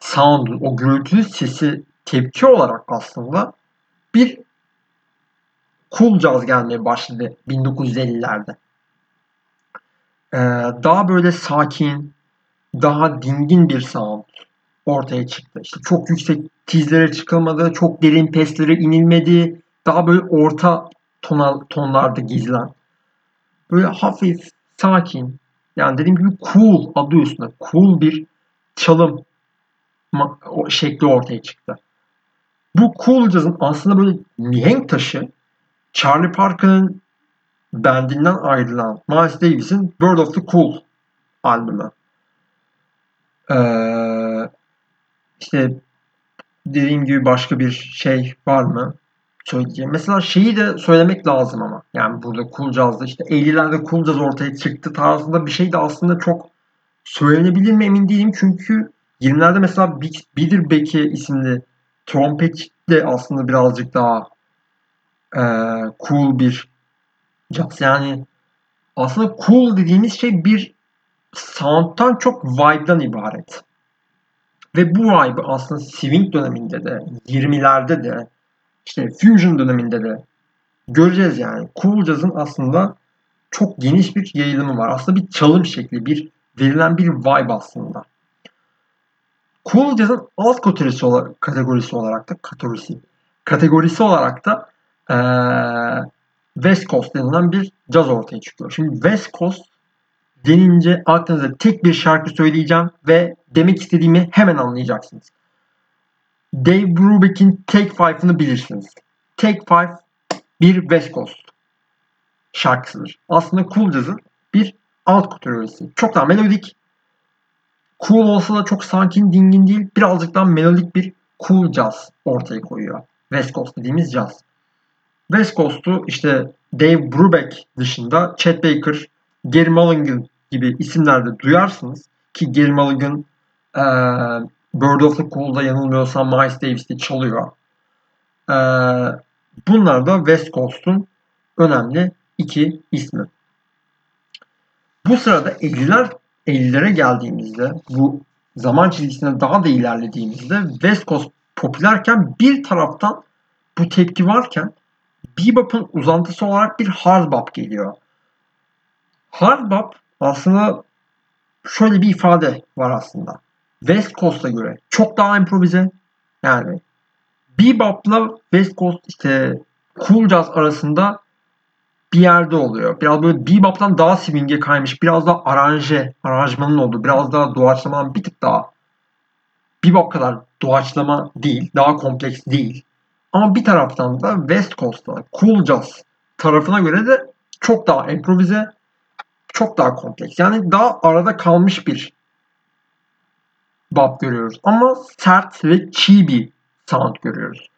sound'un, o gürültülü sesi tepki olarak aslında bir cool jazz gelmeye başladı 1950'lerde. Ee, daha böyle sakin, daha dingin bir sound ortaya çıktı. İşte çok yüksek tizlere çıkılmadı, çok derin peslere inilmedi. Daha böyle orta tonal tonlarda gizlen. Böyle hafif, sakin, yani dediğim gibi cool adı üstünde. Cool bir çalım şekli ortaya çıktı. Bu cool jazz'ın aslında böyle mihenk taşı Charlie Parker'ın bendinden ayrılan Miles Davis'in Bird of the Cool albümü. Ee, işte dediğim gibi başka bir şey var mı? söyleyeceğim. Mesela şeyi de söylemek lazım ama. Yani burada Cool işte 50'lerde Cool Jazz ortaya çıktı tarzında bir şey de aslında çok söylenebilir mi emin değilim. Çünkü 20'lerde mesela Bidir Beke isimli trompet de aslında birazcık daha e, cool bir jazz. Yani aslında cool dediğimiz şey bir sound'tan çok vibe'dan ibaret. Ve bu vibe aslında swing döneminde de 20'lerde de işte Fusion döneminde de göreceğiz yani. Cool Jazz'ın aslında çok geniş bir yayılımı var. Aslında bir çalım şekli, bir verilen bir vibe aslında. Cool Jazz'ın alt kategorisi olarak, kategorisi olarak da kategorisi, kategorisi olarak da ee, West Coast denilen bir caz ortaya çıkıyor. Şimdi West Coast denince aklınıza tek bir şarkı söyleyeceğim ve demek istediğimi hemen anlayacaksınız. Dave Brubeck'in Take Five'ını bilirsiniz. Take Five bir West Coast şarkısıdır. Aslında Cool Jazz'ın bir alt kategorisi. Çok daha melodik. Cool olsa da çok sakin, dingin değil. Birazcık daha melodik bir cool jazz ortaya koyuyor. West Coast dediğimiz jazz. West Coast'u işte Dave Brubeck dışında Chet Baker, Gary Mulligan gibi isimlerde duyarsınız. Ki Gary Mulligan e, Bird of the Cool'da yanılmıyorsam Miles Davis'te çalıyor. E, bunlar da West Coast'un önemli iki ismi. Bu sırada 50'ler 50'lere geldiğimizde bu zaman çizgisine daha da ilerlediğimizde West Coast popülerken bir taraftan bu tepki varken bebop'un uzantısı olarak bir hard bop geliyor. Hard bop aslında şöyle bir ifade var aslında. West Coast'a göre çok daha improvize. Yani bebop'la West Coast işte cool jazz arasında bir yerde oluyor. Biraz böyle bebop'tan daha swing'e kaymış. Biraz daha aranje, aranjmanın olduğu. Biraz daha doğaçlamadan bir tık daha bebop kadar doğaçlama değil. Daha kompleks değil. Ama bir taraftan da West Coast'ta cool jazz tarafına göre de çok daha improvize, çok daha kompleks. Yani daha arada kalmış bir bop görüyoruz. Ama sert ve çiğ bir sound görüyoruz.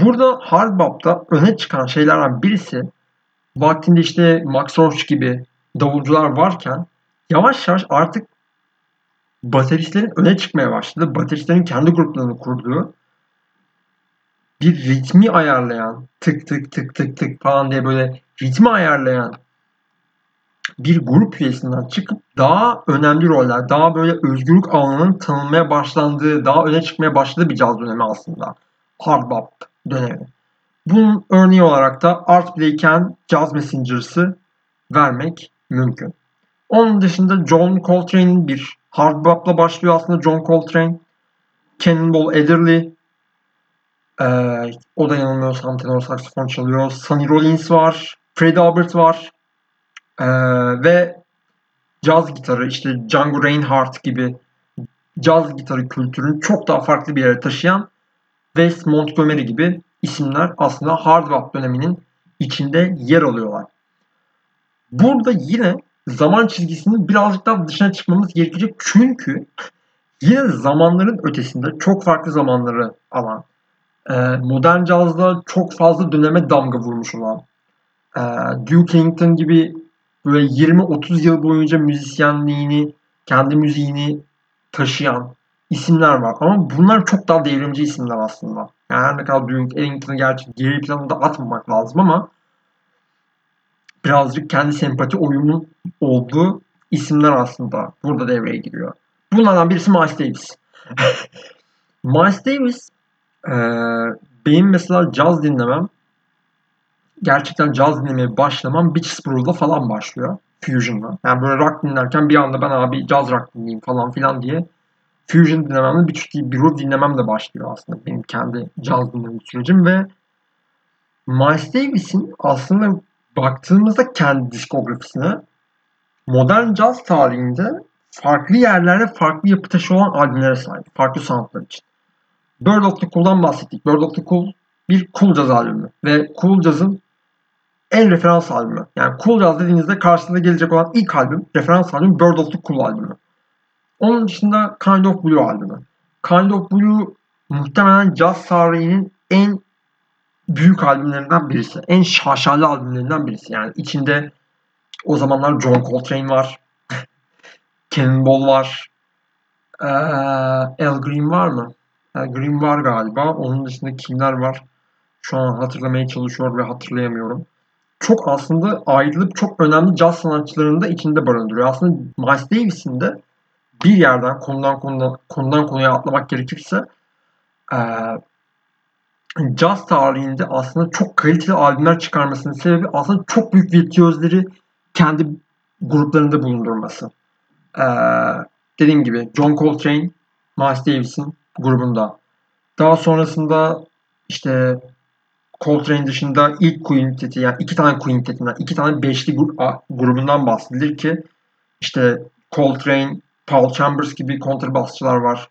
Burada hard bop'ta öne çıkan şeylerden birisi vaktinde işte Max Roach gibi davulcular varken yavaş yavaş artık bateristlerin öne çıkmaya başladı. Bateristlerin kendi gruplarını kurduğu bir ritmi ayarlayan tık tık tık tık tık falan diye böyle ritmi ayarlayan bir grup üyesinden çıkıp daha önemli roller, daha böyle özgürlük alanının tanınmaya başlandığı, daha öne çıkmaya başladığı bir caz dönemi aslında. Hard bop dönemi. Bunun örneği olarak da Art Blakey'en Jazz Messengers'ı vermek mümkün. Onun dışında John Coltrane'in bir hard bop'la başlıyor aslında John Coltrane. Cannonball Adderley, ee, o da yanılmıyorsam tenor saksafon çalıyor. Sonny Rollins var. Fred Albert var. Ee, ve caz gitarı işte Django Reinhardt gibi caz gitarı kültürünü çok daha farklı bir yere taşıyan Wes Montgomery gibi isimler aslında hard rock döneminin içinde yer alıyorlar. Burada yine zaman çizgisinin birazcık daha dışına çıkmamız gerekecek çünkü yine zamanların ötesinde çok farklı zamanları alan e, modern cazda çok fazla döneme damga vurmuş olan e, Duke Ellington gibi böyle 20-30 yıl boyunca müzisyenliğini, kendi müziğini taşıyan isimler var. Ama bunlar çok daha devrimci isimler aslında. Yani her ne kadar Duke Ellington'ı gerçi geri planında atmamak lazım ama birazcık kendi sempati oyunun olduğu isimler aslında burada devreye giriyor. Bunlardan birisi Miles Davis. Miles Davis ee, benim mesela caz dinlemem gerçekten caz dinlemeye başlamam Beach Sprawl'da falan başlıyor. Fusion'la. Yani böyle rock dinlerken bir anda ben abi caz rock dinleyeyim falan filan diye Fusion dinlememle bir, bir ruh dinlemem de başlıyor aslında benim kendi caz dinleme sürecim ve Miles Davis'in aslında baktığımızda kendi diskografisine modern caz tarihinde farklı yerlerde farklı yapı taşı olan albümlere sahip. Farklı soundlar için. Bird of the Cool'dan bahsettik. Bird of the Cool bir cool jazz albümü. Ve cool jazz'ın en referans albümü. Yani cool jazz dediğinizde karşısında gelecek olan ilk albüm, referans albüm Bird of the Cool albümü. Onun dışında Kind of Blue albümü. Kind of Blue muhtemelen jazz tarihinin en büyük albümlerinden birisi. En şaşalı albümlerinden birisi. Yani içinde o zamanlar John Coltrane var. Cannonball var. Ee, Al Green var mı? Yani Green var galiba. Onun dışında kimler var? Şu an hatırlamaya çalışıyor ve hatırlayamıyorum. Çok aslında ayrılıp çok önemli caz sanatçılarını da içinde barındırıyor. Aslında Miles Davis'in de bir yerden konudan konudan, konudan konuya atlamak gerekirse e, caz tarihinde aslında çok kaliteli albümler çıkarmasının sebebi aslında çok büyük virtüözleri kendi gruplarında bulundurması. E, dediğim gibi John Coltrane, Miles Davis'in grubunda. Daha sonrasında işte Coltrane dışında ilk quinteti yani iki tane quintetinden, iki tane beşli grubundan bahsedilir ki İşte Coltrane, Paul Chambers gibi kontrbasçılar var.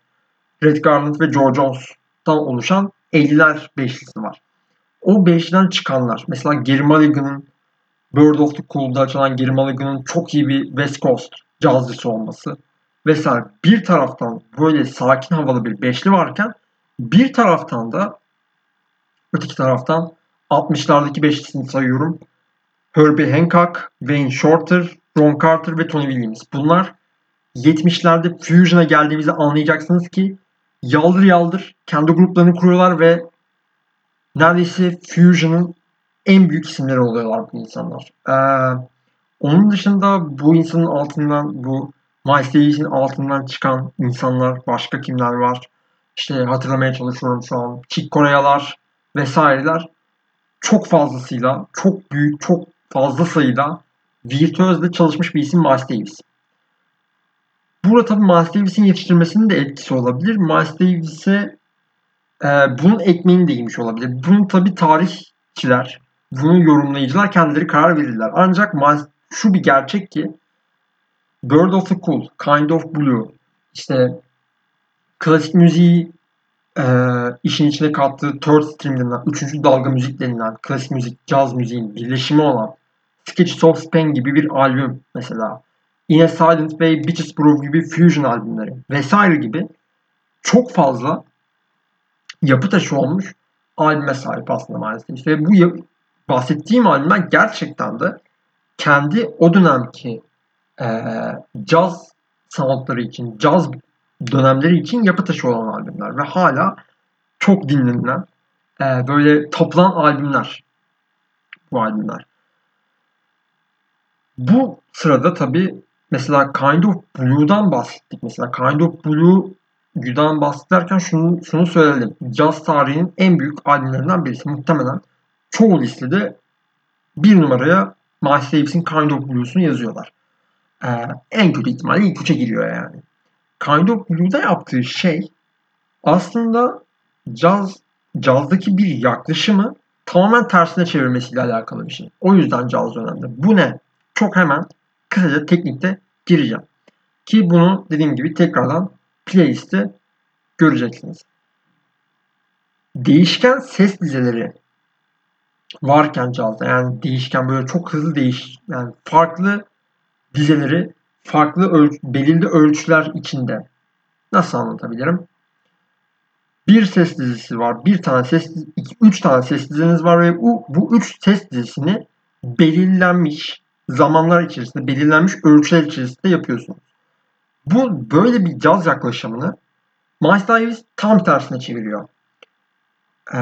Red Garland ve George Jones'tan oluşan 50'ler beşlisi var. O beşliden çıkanlar. Mesela Gary Mulligan'ın Bird of the Cool'da açılan Gary Mulligan'ın çok iyi bir West Coast cazcısı olması vesaire. Bir taraftan böyle sakin havalı bir beşli varken bir taraftan da öteki taraftan 60'lardaki beşlisini sayıyorum. Herbie Hancock, Wayne Shorter, Ron Carter ve Tony Williams. Bunlar 70'lerde Fusion'a geldiğimizde anlayacaksınız ki yaldır yaldır kendi gruplarını kuruyorlar ve neredeyse Fusion'ın en büyük isimleri oluyorlar bu insanlar. Ee, onun dışında bu insanın altından bu Miles Davis'in altından çıkan insanlar başka kimler var? İşte hatırlamaya çalışıyorum şu an. Chick Corea'lar vesaireler çok fazlasıyla, çok büyük, çok fazla sayıda virtüözle çalışmış bir isim Miles Davis. Burada tabii Miles Davis'in yetiştirmesinin de etkisi olabilir. Miles Davis'e e, bunun ekmeğini de yemiş olabilir. Bunun tabii tarihçiler, bunu yorumlayıcılar kendileri karar verirler. Ancak Miles, şu bir gerçek ki Bird of the Cool, Kind of Blue, işte klasik müziği e, işin içine kattığı third stream denilen, üçüncü dalga müzik denilen, klasik müzik, caz müziğin birleşimi olan Sketches of Spain gibi bir albüm mesela. Yine Silent Way, Bitches Brew gibi fusion albümleri vesaire gibi çok fazla yapı taşı olmuş albüme sahip aslında maalesef. Ve bu bahsettiğim albümler gerçekten de kendi o dönemki e, caz soundları için, caz dönemleri için yapı taşı olan albümler ve hala çok dinlenilen e, böyle toplan albümler bu albümler. Bu sırada tabi mesela Kind of Blue'dan bahsettik. Mesela Kind of Blue'dan bahsederken şunu, şunu söyledim. Jazz tarihinin en büyük albümlerinden birisi. Muhtemelen çoğu listede bir numaraya Miles Davis'in Kind of Blues'unu yazıyorlar. Ee, en kötü ihtimalle ilk üçe giriyor yani. Kind of Blue'da yaptığı şey aslında caz, cazdaki bir yaklaşımı tamamen tersine çevirmesiyle alakalı bir şey. O yüzden caz önemli. Bu ne? Çok hemen kısaca teknikte gireceğim. Ki bunu dediğim gibi tekrardan playlist'te göreceksiniz. Değişken ses dizeleri varken cazda yani değişken böyle çok hızlı değiş yani farklı dizeleri farklı ölç belirli ölçüler içinde nasıl anlatabilirim? Bir ses dizisi var. Bir tane ses iki, üç tane ses diziniz var ve bu, bu üç ses dizisini belirlenmiş zamanlar içerisinde belirlenmiş ölçüler içerisinde yapıyorsunuz. Bu böyle bir caz yaklaşımını Miles Davis tam tersine çeviriyor. Ee,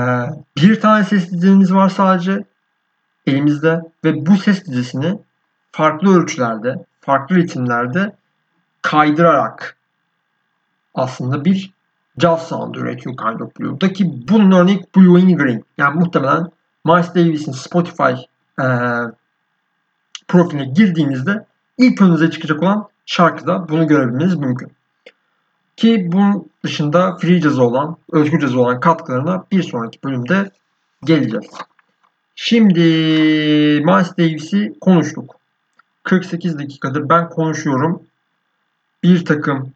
bir tane ses dizimiz var sadece elimizde ve bu ses dizisini farklı ölçülerde, farklı ritimlerde kaydırarak aslında bir jazz sound üretiyor Kind of Blue'da ki bunun örneği Blue in Green. Yani muhtemelen Miles Davis'in Spotify e, profiline girdiğinizde ilk önünüze çıkacak olan şarkıda bunu görebilmeniz mümkün. Ki bunun dışında free jazz olan, özgür jazz olan katkılarına bir sonraki bölümde geleceğiz. Şimdi Miles Davis'i konuştuk. 48 dakikadır ben konuşuyorum. Bir takım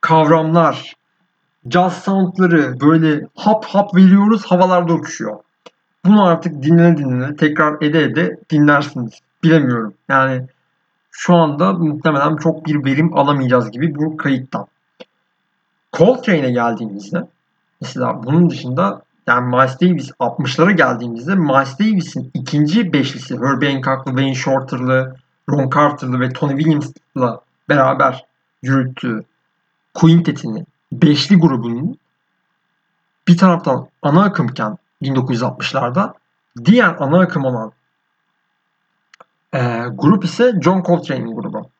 kavramlar, jazz soundları böyle hap hap veriyoruz havalarda uçuşuyor. Bunu artık dinlene dinlene tekrar ede ede dinlersiniz. Bilemiyorum. Yani şu anda muhtemelen çok bir verim alamayacağız gibi bu kayıttan. Coltrane'e geldiğimizde mesela bunun dışında yani Miles Davis 60'lara geldiğimizde Miles Davis'in ikinci beşlisi Herbie Hancock'lı, Wayne Shorter'lı, Ron Carter'lı ve Tony Williams'la beraber yürüttüğü quintetini, beşli grubunun bir taraftan ana akımken 1960'larda diğer ana akım olan e, grup ise John Coltrane'in grubu.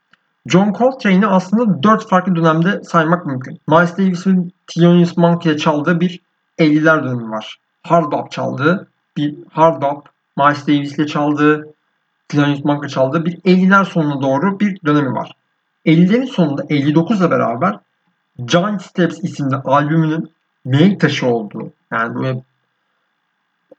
John Coltrane'i aslında dört farklı dönemde saymak mümkün. Miles Davis'in Thelonious Monk çaldığı bir 50'ler dönemi var. Hard bop çaldığı bir hard bop, Miles Davis ile çaldığı, Monk ile çaldığı bir 50'ler sonuna doğru bir dönemi var. 50'lerin sonunda 59'la beraber Giant Steps isimli albümünün mihenk taşı olduğu yani böyle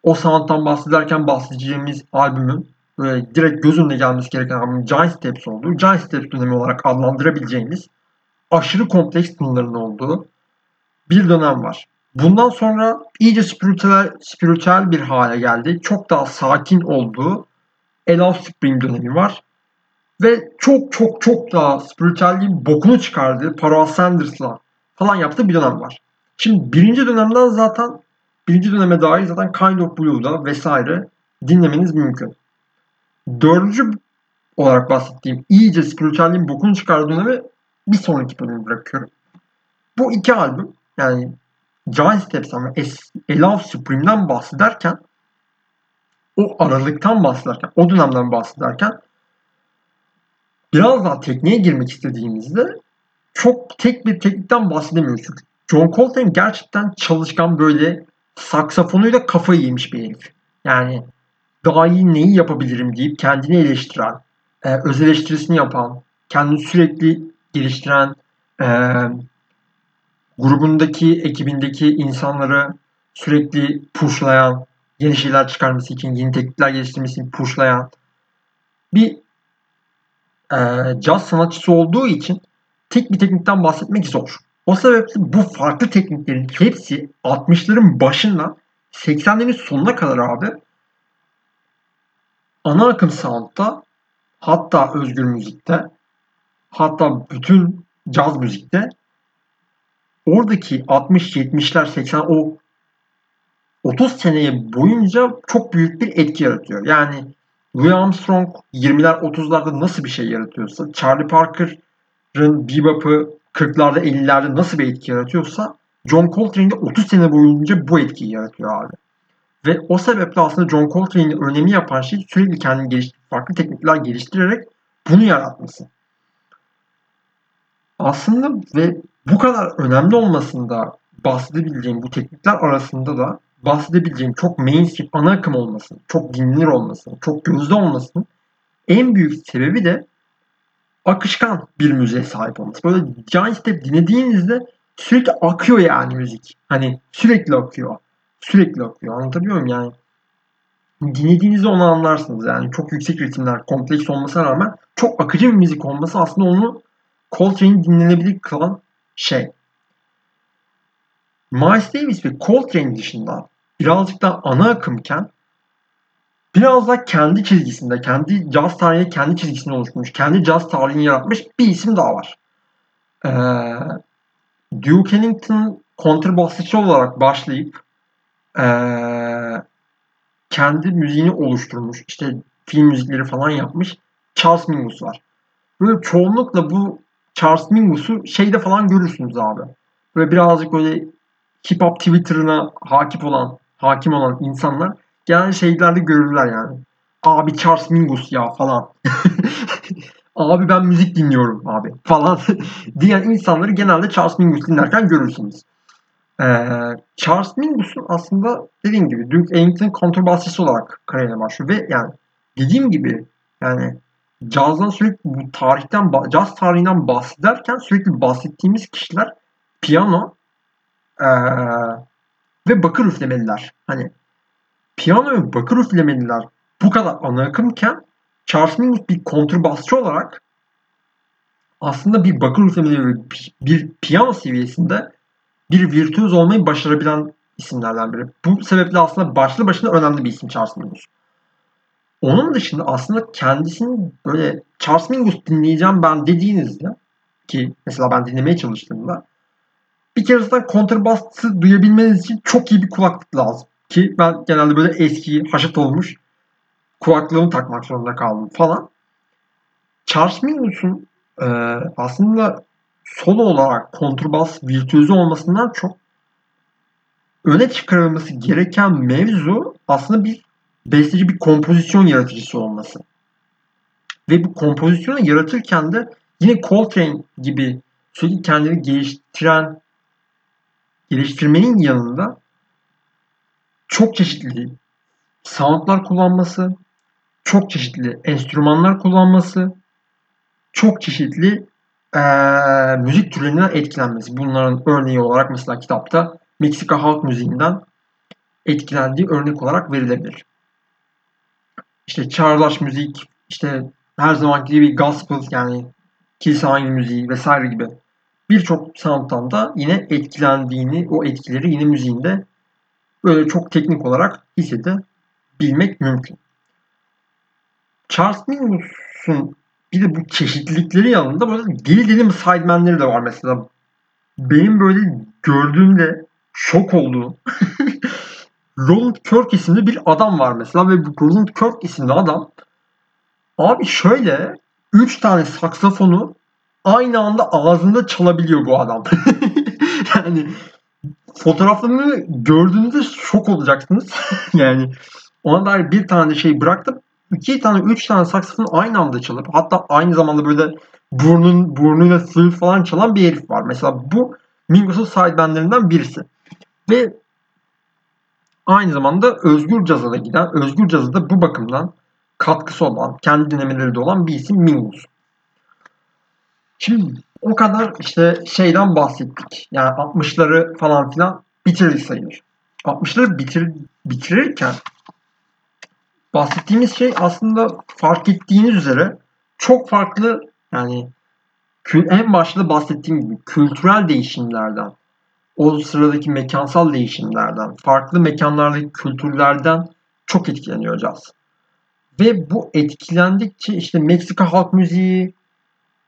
o sound'dan bahsederken bahsedeceğimiz albümün böyle direkt göz önüne gelmesi gereken albüm Giant Steps olduğu, Giant Steps dönemi olarak adlandırabileceğimiz aşırı kompleks tınıların olduğu bir dönem var. Bundan sonra iyice spiritüel, spiritüel bir hale geldi. Çok daha sakin olduğu Ella Spring dönemi var. Ve çok çok çok daha spiritüelliğin bokunu çıkardığı Pharoah Sanders'la falan yaptığı bir dönem var. Şimdi birinci dönemden zaten birinci döneme dair zaten Kind of Blue'da vesaire dinlemeniz mümkün. Dördüncü olarak bahsettiğim iyice spiritüelliğin bokunu çıkardığı dönemi bir sonraki bölümü bırakıyorum. Bu iki albüm yani Giant Steps'ten ve A Love Supreme'den bahsederken o aralıktan bahsederken, o dönemden bahsederken biraz daha tekniğe girmek istediğimizde çok tek bir teknikten bahsedemiyoruz. Çünkü John Coltrane gerçekten çalışkan böyle saksafonuyla kafayı yemiş bir herif. Yani daha iyi neyi yapabilirim deyip kendini eleştiren, e, öz eleştirisini yapan, kendini sürekli geliştiren, e, grubundaki, ekibindeki insanları sürekli pushlayan, yeni şeyler çıkarması için, yeni teknikler geliştirmesi için pushlayan bir e, caz sanatçısı olduğu için tek bir teknikten bahsetmek zor. O sebeple bu farklı tekniklerin hepsi 60'ların başından 80'lerin sonuna kadar abi ana akım sound'da hatta özgür müzikte hatta bütün caz müzikte oradaki 60-70'ler 80 o 30 seneye boyunca çok büyük bir etki yaratıyor. Yani Louis Armstrong 20'ler 30'larda nasıl bir şey yaratıyorsa Charlie Parker'ın bebop'ı 40'larda 50'lerde nasıl bir etki yaratıyorsa John Coltrane'de 30 sene boyunca bu etkiyi yaratıyor abi. Ve o sebeple aslında John Coltrane'in önemi yapan şey sürekli kendini geliştirip farklı teknikler geliştirerek bunu yaratması. Aslında ve bu kadar önemli olmasında bahsedebileceğim bu teknikler arasında da bahsedebileceğim çok mainstream ana akım olmasın, çok dinlenir olmasın, çok gözde olmasın en büyük sebebi de akışkan bir müziğe sahip olması. Böyle Giant Step dinlediğinizde sürekli akıyor yani müzik. Hani sürekli akıyor. Sürekli akıyor. Anlatabiliyor muyum yani? Dinlediğinizde onu anlarsınız yani. Çok yüksek ritimler, kompleks olmasına rağmen çok akıcı bir müzik olması aslında onu Coltrane'i dinlenebilir kılan şey. Miles Davis ve Coltrane dışında birazcık daha ana akımken biraz da kendi çizgisinde, kendi caz tarihine kendi çizgisinde oluşmuş, kendi caz tarihini yaratmış bir isim daha var. Ee, Duke Ellington kontrbasçı olarak başlayıp ee, kendi müziğini oluşturmuş, işte film müzikleri falan yapmış Charles Mingus var. Böyle çoğunlukla bu Charles Mingus'u şeyde falan görürsünüz abi. Böyle birazcık böyle hip hop Twitter'ına hakim olan, hakim olan insanlar genelde şeylerde görürler yani. Abi Charles Mingus ya falan. abi ben müzik dinliyorum abi falan diyen insanları genelde Charles Mingus dinlerken görürsünüz. Ee, Charles Mingus'un aslında dediğim gibi Duke Ellington kontrbasçısı olarak kariyerine başlıyor ve yani dediğim gibi yani cazdan sürekli bu tarihten caz tarihinden bahsederken sürekli bahsettiğimiz kişiler piyano ee, ve bakır üflemeliler. Hani piyano ve bakır üflemeliler bu kadar ana akımken Charles Mingus bir kontrbasçı olarak aslında bir bakır üflemeli ve bir piyano seviyesinde bir virtüöz olmayı başarabilen isimlerden biri. Bu sebeple aslında başlı başına önemli bir isim Charles Mingus. Onun dışında aslında kendisini böyle Charles Mingus dinleyeceğim ben dediğinizde ki mesela ben dinlemeye çalıştığımda bir kere zaten kontrbası duyabilmeniz için çok iyi bir kulaklık lazım. Ki ben genelde böyle eski haşat olmuş kulaklığımı takmak zorunda kaldım falan. Charles Mingus'un e, aslında solo olarak kontrbas virtüözü olmasından çok öne çıkarılması gereken mevzu aslında bir besteci bir kompozisyon yaratıcısı olması. Ve bu kompozisyonu yaratırken de yine Coltrane gibi sürekli kendini geliştiren geliştirmenin yanında çok çeşitli soundlar kullanması, çok çeşitli enstrümanlar kullanması, çok çeşitli e, müzik türlerinden etkilenmesi. Bunların örneği olarak mesela kitapta Meksika halk müziğinden etkilendiği örnek olarak verilebilir. işte çağdaş müzik, işte her zamanki gibi gospel yani kilise aynı müziği vesaire gibi birçok da yine etkilendiğini, o etkileri yine müziğinde böyle çok teknik olarak hissedebilmek mümkün. Charles Mingus'un bir de bu çeşitlilikleri yanında böyle deli deli sidemenleri de var mesela. Benim böyle gördüğümde şok olduğum Roland Kirk isimli bir adam var mesela ve bu Roland Kirk isimli adam abi şöyle 3 tane saksafonu aynı anda ağzında çalabiliyor bu adam. yani fotoğraflarını gördüğünüzde şok olacaksınız. yani ona dair bir tane şey bıraktım. iki tane, üç tane saksafon aynı anda çalıp hatta aynı zamanda böyle burnun burnuyla flüt falan çalan bir herif var. Mesela bu Mingos'un sidebandlerinden birisi. Ve aynı zamanda özgür caza da giden, özgür caza da bu bakımdan katkısı olan, kendi dinlemeleri de olan bir isim Mingus. Şimdi o kadar işte şeyden bahsettik. Yani 60'ları falan filan bitirdik sayılır. 60'ları bitir, bitirirken bahsettiğimiz şey aslında fark ettiğiniz üzere çok farklı yani en başta bahsettiğim gibi kültürel değişimlerden, o sıradaki mekansal değişimlerden, farklı mekanlardaki kültürlerden çok etkileniyor caz. Ve bu etkilendikçe işte Meksika halk müziği,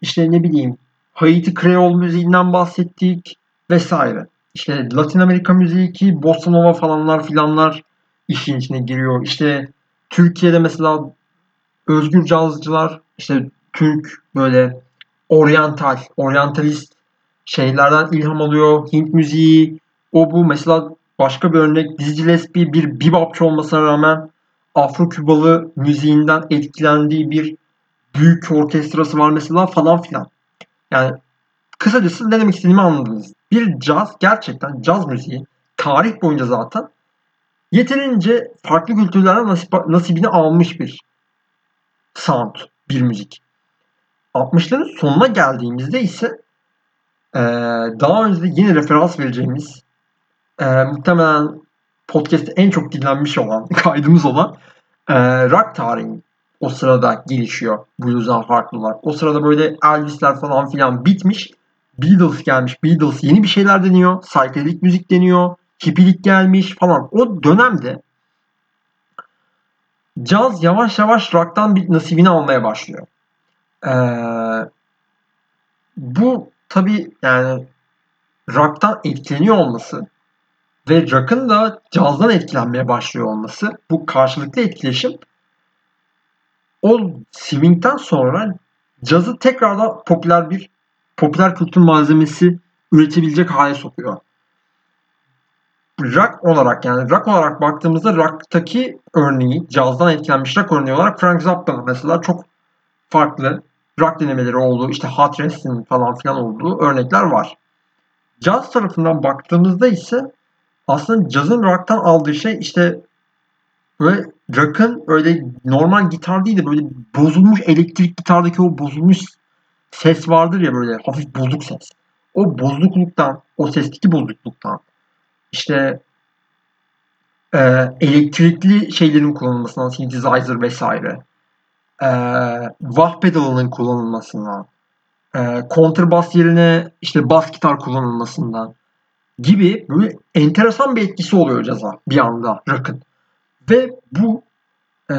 işte ne bileyim Haiti Kreol müziğinden bahsettik vesaire. İşte Latin Amerika müziği ki Bossa Nova falanlar filanlar işin içine giriyor. İşte Türkiye'de mesela özgür cazcılar işte Türk böyle oryantal, oryantalist şeylerden ilham alıyor. Hint müziği, o bu mesela başka bir örnek Dizzy Gillespie bir bebopçu olmasına rağmen Afro-Kübalı müziğinden etkilendiği bir büyük orkestrası var mesela falan filan. Yani kısacası ne demek istediğimi anladınız. Bir caz gerçekten caz müziği tarih boyunca zaten yeterince farklı kültürlerden nasip, nasibini almış bir sound, bir müzik. 60'ların sonuna geldiğimizde ise daha önce de yine referans vereceğimiz muhtemelen podcast'te en çok dinlenmiş olan, kaydımız olan rock tarihi o sırada gelişiyor blues'dan farklılar. O sırada böyle Elvis'ler falan filan bitmiş. Beatles gelmiş. Beatles yeni bir şeyler deniyor. Psychedelic müzik deniyor. Hippilik gelmiş falan. O dönemde caz yavaş yavaş rock'tan bir nasibini almaya başlıyor. Ee, bu tabi yani rock'tan etkileniyor olması ve rock'ın da cazdan etkilenmeye başlıyor olması bu karşılıklı etkileşim o swing'den sonra cazı tekrardan popüler bir popüler kültür malzemesi üretebilecek hale sokuyor. Rock olarak yani rock olarak baktığımızda rock'taki örneği, cazdan etkilenmiş rock örneği olarak Frank Zappa'nın mesela çok farklı rock denemeleri olduğu, işte hot rest'in falan filan olduğu örnekler var. Caz tarafından baktığımızda ise aslında cazın rock'tan aldığı şey işte böyle rock'ın öyle normal gitar değil de böyle bozulmuş elektrik gitardaki o bozulmuş ses vardır ya böyle hafif bozuk ses. O bozukluktan, o sesteki bozukluktan işte e, elektrikli şeylerin kullanılmasından, synthesizer vesaire e, wah pedalının kullanılmasından, e, kontrbas yerine işte bas gitar kullanılmasından gibi böyle enteresan bir etkisi oluyor caza bir anda rock'ın. Ve bu e,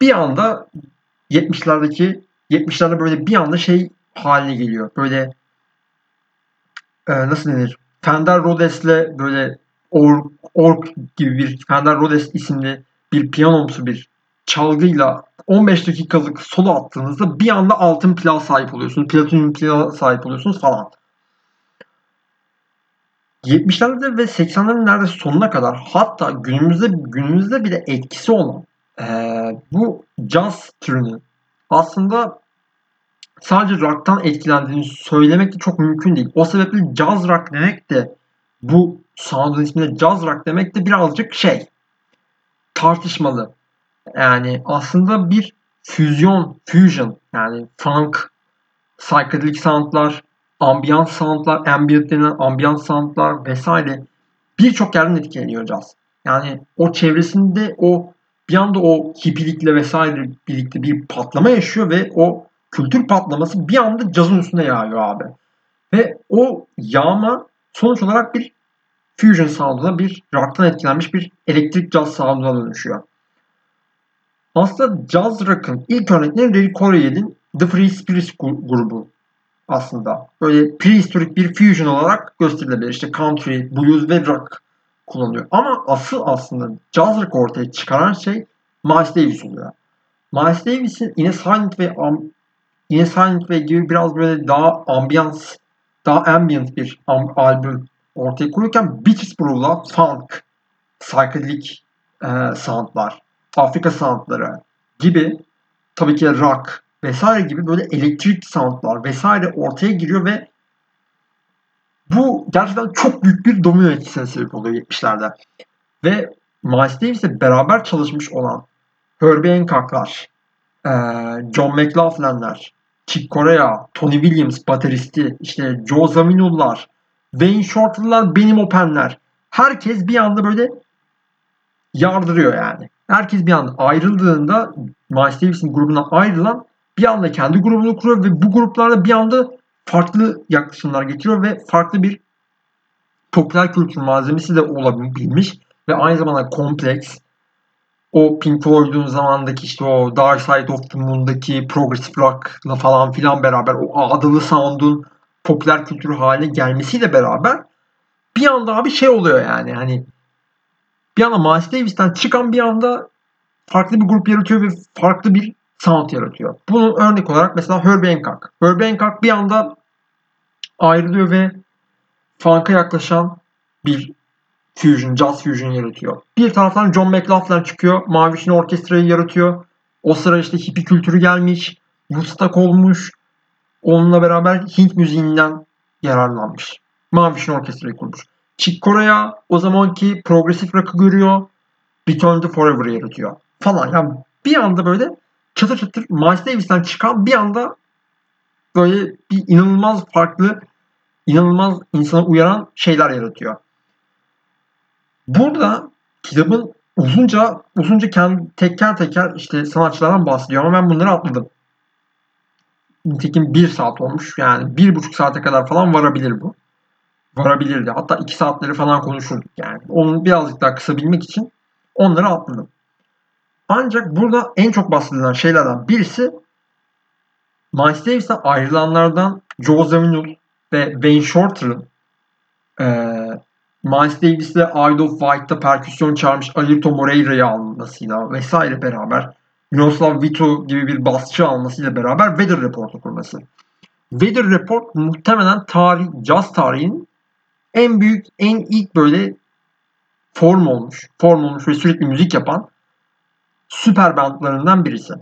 bir anda 70'lerdeki 70'lerde böyle bir anda şey haline geliyor. Böyle e, nasıl denir? Fender Rhodes'le böyle Org, Org gibi bir Fender Rhodes isimli bir piyanomsu bir çalgıyla 15 dakikalık solo attığınızda bir anda altın plağa sahip oluyorsunuz. Platinum plağa sahip oluyorsunuz falan. 70'lerde ve 80'lerin neredeyse sonuna kadar hatta günümüzde günümüzde bile etkisi olan e, bu jazz türünün aslında sadece rock'tan etkilendiğini söylemek de çok mümkün değil. O sebeple jazz rock demek de bu sound'un isminde jazz rock demek de birazcık şey tartışmalı. Yani aslında bir füzyon, fusion yani funk, psychedelic soundlar, ambient soundlar, ambient denilen ambient soundlar vesaire birçok yerden etkileniyor caz. Yani o çevresinde o bir anda o hippilikle vesaire birlikte bir patlama yaşıyor ve o kültür patlaması bir anda cazın üstüne yağıyor abi. Ve o yağma sonuç olarak bir fusion sound'una bir rock'tan etkilenmiş bir elektrik caz sound'una dönüşüyor. Aslında jazz rock'ın ilk örnekleri Larry Coryell'in The Free Spirits grubu aslında. Böyle prehistorik bir fusion olarak gösterilebilir. İşte country, blues ve rock kullanıyor. Ama asıl aslında jazz rock ortaya çıkaran şey Miles Davis oluyor. Miles Davis'in In a Silent Way, um, In a Silent Way gibi biraz böyle daha ambiyans, daha ambient bir albüm ortaya koyarken Beaches Brew'la funk, psychedelic e, soundlar, Afrika soundları gibi tabii ki rock vesaire gibi böyle elektrik soundlar vesaire ortaya giriyor ve bu gerçekten çok büyük bir domino etkisine sebep oluyor 70'lerde. Ve Miles Davis'le beraber çalışmış olan Herbie Hancock'lar, John McLaughlin'ler, Chick Corea, Tony Williams bateristi, işte Joe Zawinul'lar, Wayne Shorter'lar, Benim Open'ler. Herkes bir anda böyle yardırıyor yani. Herkes bir anda ayrıldığında Miles Davis'in grubundan ayrılan bir anda kendi grubunu kuruyor ve bu gruplarda bir anda farklı yaklaşımlar getiriyor ve farklı bir popüler kültür malzemesi de olabilmiş ve aynı zamanda kompleks. O Pink Floyd'un zamandaki işte o Dark Side of the Moon'daki progressive rock'la falan filan beraber o ağdalı sound'un popüler kültür haline gelmesiyle beraber bir anda abi şey oluyor yani hani bir anda Miles Davis'ten çıkan bir anda farklı bir grup yaratıyor ve farklı bir sound yaratıyor. Bunun örnek olarak mesela Herbie Hancock. Herbie Hancock bir anda ayrılıyor ve funk'a yaklaşan bir fusion, jazz fusion yaratıyor. Bir taraftan John McLaughlin çıkıyor. Mavişin orkestrayı yaratıyor. O sıra işte hippie kültürü gelmiş. Woodstock olmuş. Onunla beraber Hint müziğinden yararlanmış. Mavişin orkestrayı kurmuş. Chick Corea o zamanki progresif rock'ı görüyor. Return to Forever yaratıyor. Falan. Yani bir anda böyle çatır çatır Miles Davis'ten çıkan bir anda böyle bir inanılmaz farklı, inanılmaz insana uyaran şeyler yaratıyor. Burada kitabın uzunca uzunca kendi teker teker işte sanatçılardan bahsediyor ama ben bunları atladım. Nitekim bir saat olmuş. Yani bir buçuk saate kadar falan varabilir bu. Varabilirdi. Hatta iki saatleri falan konuşurduk yani. Onu birazcık daha kısa bilmek için onları atladım. Ancak burada en çok bahsedilen şeylerden birisi Miles Davis'ten ayrılanlardan Joe Zawinul ve Wayne Shorter'ın e, Miles Davis'le Isle of Wight'ta perküsyon çağırmış Ayrton Moreira'yı almasıyla vesaire beraber Miroslav Vito gibi bir basçı almasıyla beraber Weather Report'u kurması. Weather Report muhtemelen tarih, jazz tarihinin en büyük, en ilk böyle form olmuş, form olmuş ve sürekli müzik yapan süper bandlarından birisi.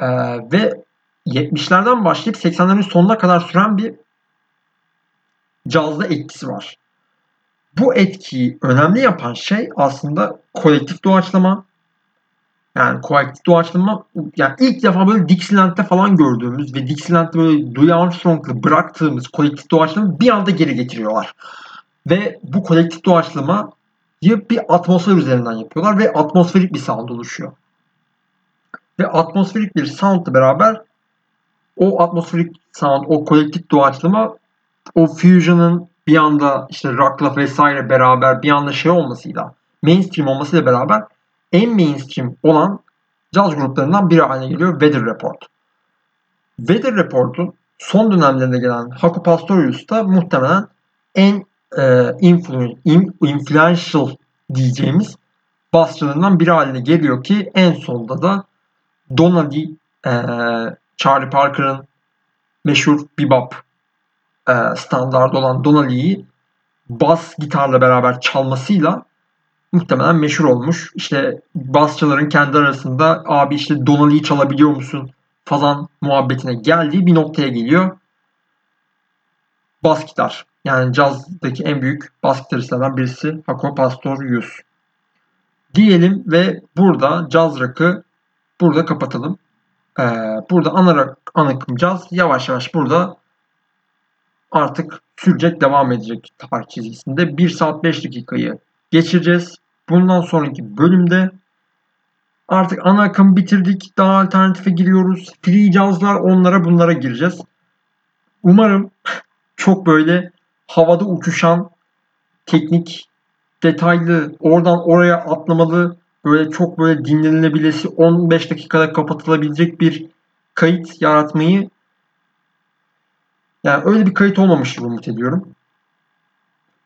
Ee, ve 70'lerden başlayıp 80'lerin sonuna kadar süren bir cazda etkisi var. Bu etkiyi önemli yapan şey aslında kolektif doğaçlama. Yani kolektif doğaçlama yani ilk defa böyle Dixieland'de falan gördüğümüz ve Dixieland'de böyle Louis Armstrong'la bıraktığımız kolektif doğaçlamayı bir anda geri getiriyorlar. Ve bu kolektif doğaçlama bir atmosfer üzerinden yapıyorlar ve atmosferik bir sound oluşuyor. Ve atmosferik bir soundla beraber o atmosferik sound, o kolektif doğaçlama o fusion'ın bir anda işte rock'la vesaire beraber bir anda şey olmasıyla mainstream olmasıyla beraber en mainstream olan caz gruplarından biri haline geliyor Weather Report. Weather Report'un son dönemlerinde gelen Haku Pastorius da muhtemelen en e, influential diyeceğimiz basçılarından biri haline geliyor ki en sonda da Donally e, Charlie Parker'ın meşhur bebop e, standart olan Donally'yi bas gitarla beraber çalmasıyla muhtemelen meşhur olmuş. İşte basçıların kendi arasında abi işte Donally'yi çalabiliyor musun falan muhabbetine geldiği bir noktaya geliyor. Bas gitar. Yani cazdaki en büyük bas gitaristlerden birisi Paco Pastorius. Diyelim ve burada caz rock'ı burada kapatalım. Ee, burada ana, ana akım caz yavaş yavaş burada artık sürecek devam edecek tarih çizgisinde 1 saat 5 dakikayı geçireceğiz. Bundan sonraki bölümde Artık ana akım bitirdik. Daha alternatife giriyoruz. Free jazzlar onlara bunlara gireceğiz. Umarım çok böyle havada uçuşan teknik, detaylı, oradan oraya atlamalı, böyle çok böyle dinlenilebilesi 15 dakikada kapatılabilecek bir kayıt yaratmayı yani öyle bir kayıt olmamıştır umut ediyorum.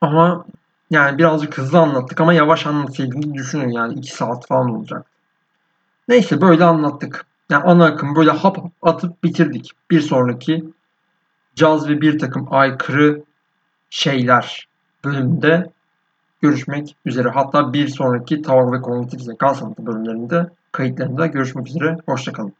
Ama yani birazcık hızlı anlattık ama yavaş anlatsaydım düşünün yani 2 saat falan olacak. Neyse böyle anlattık. Yani ana akım böyle hap atıp bitirdik. Bir sonraki caz ve bir takım aykırı şeyler bölümünde görüşmek üzere. Hatta bir sonraki tavır ve kognitif zeka sanatı bölümlerinde kayıtlarında görüşmek üzere. Hoşçakalın.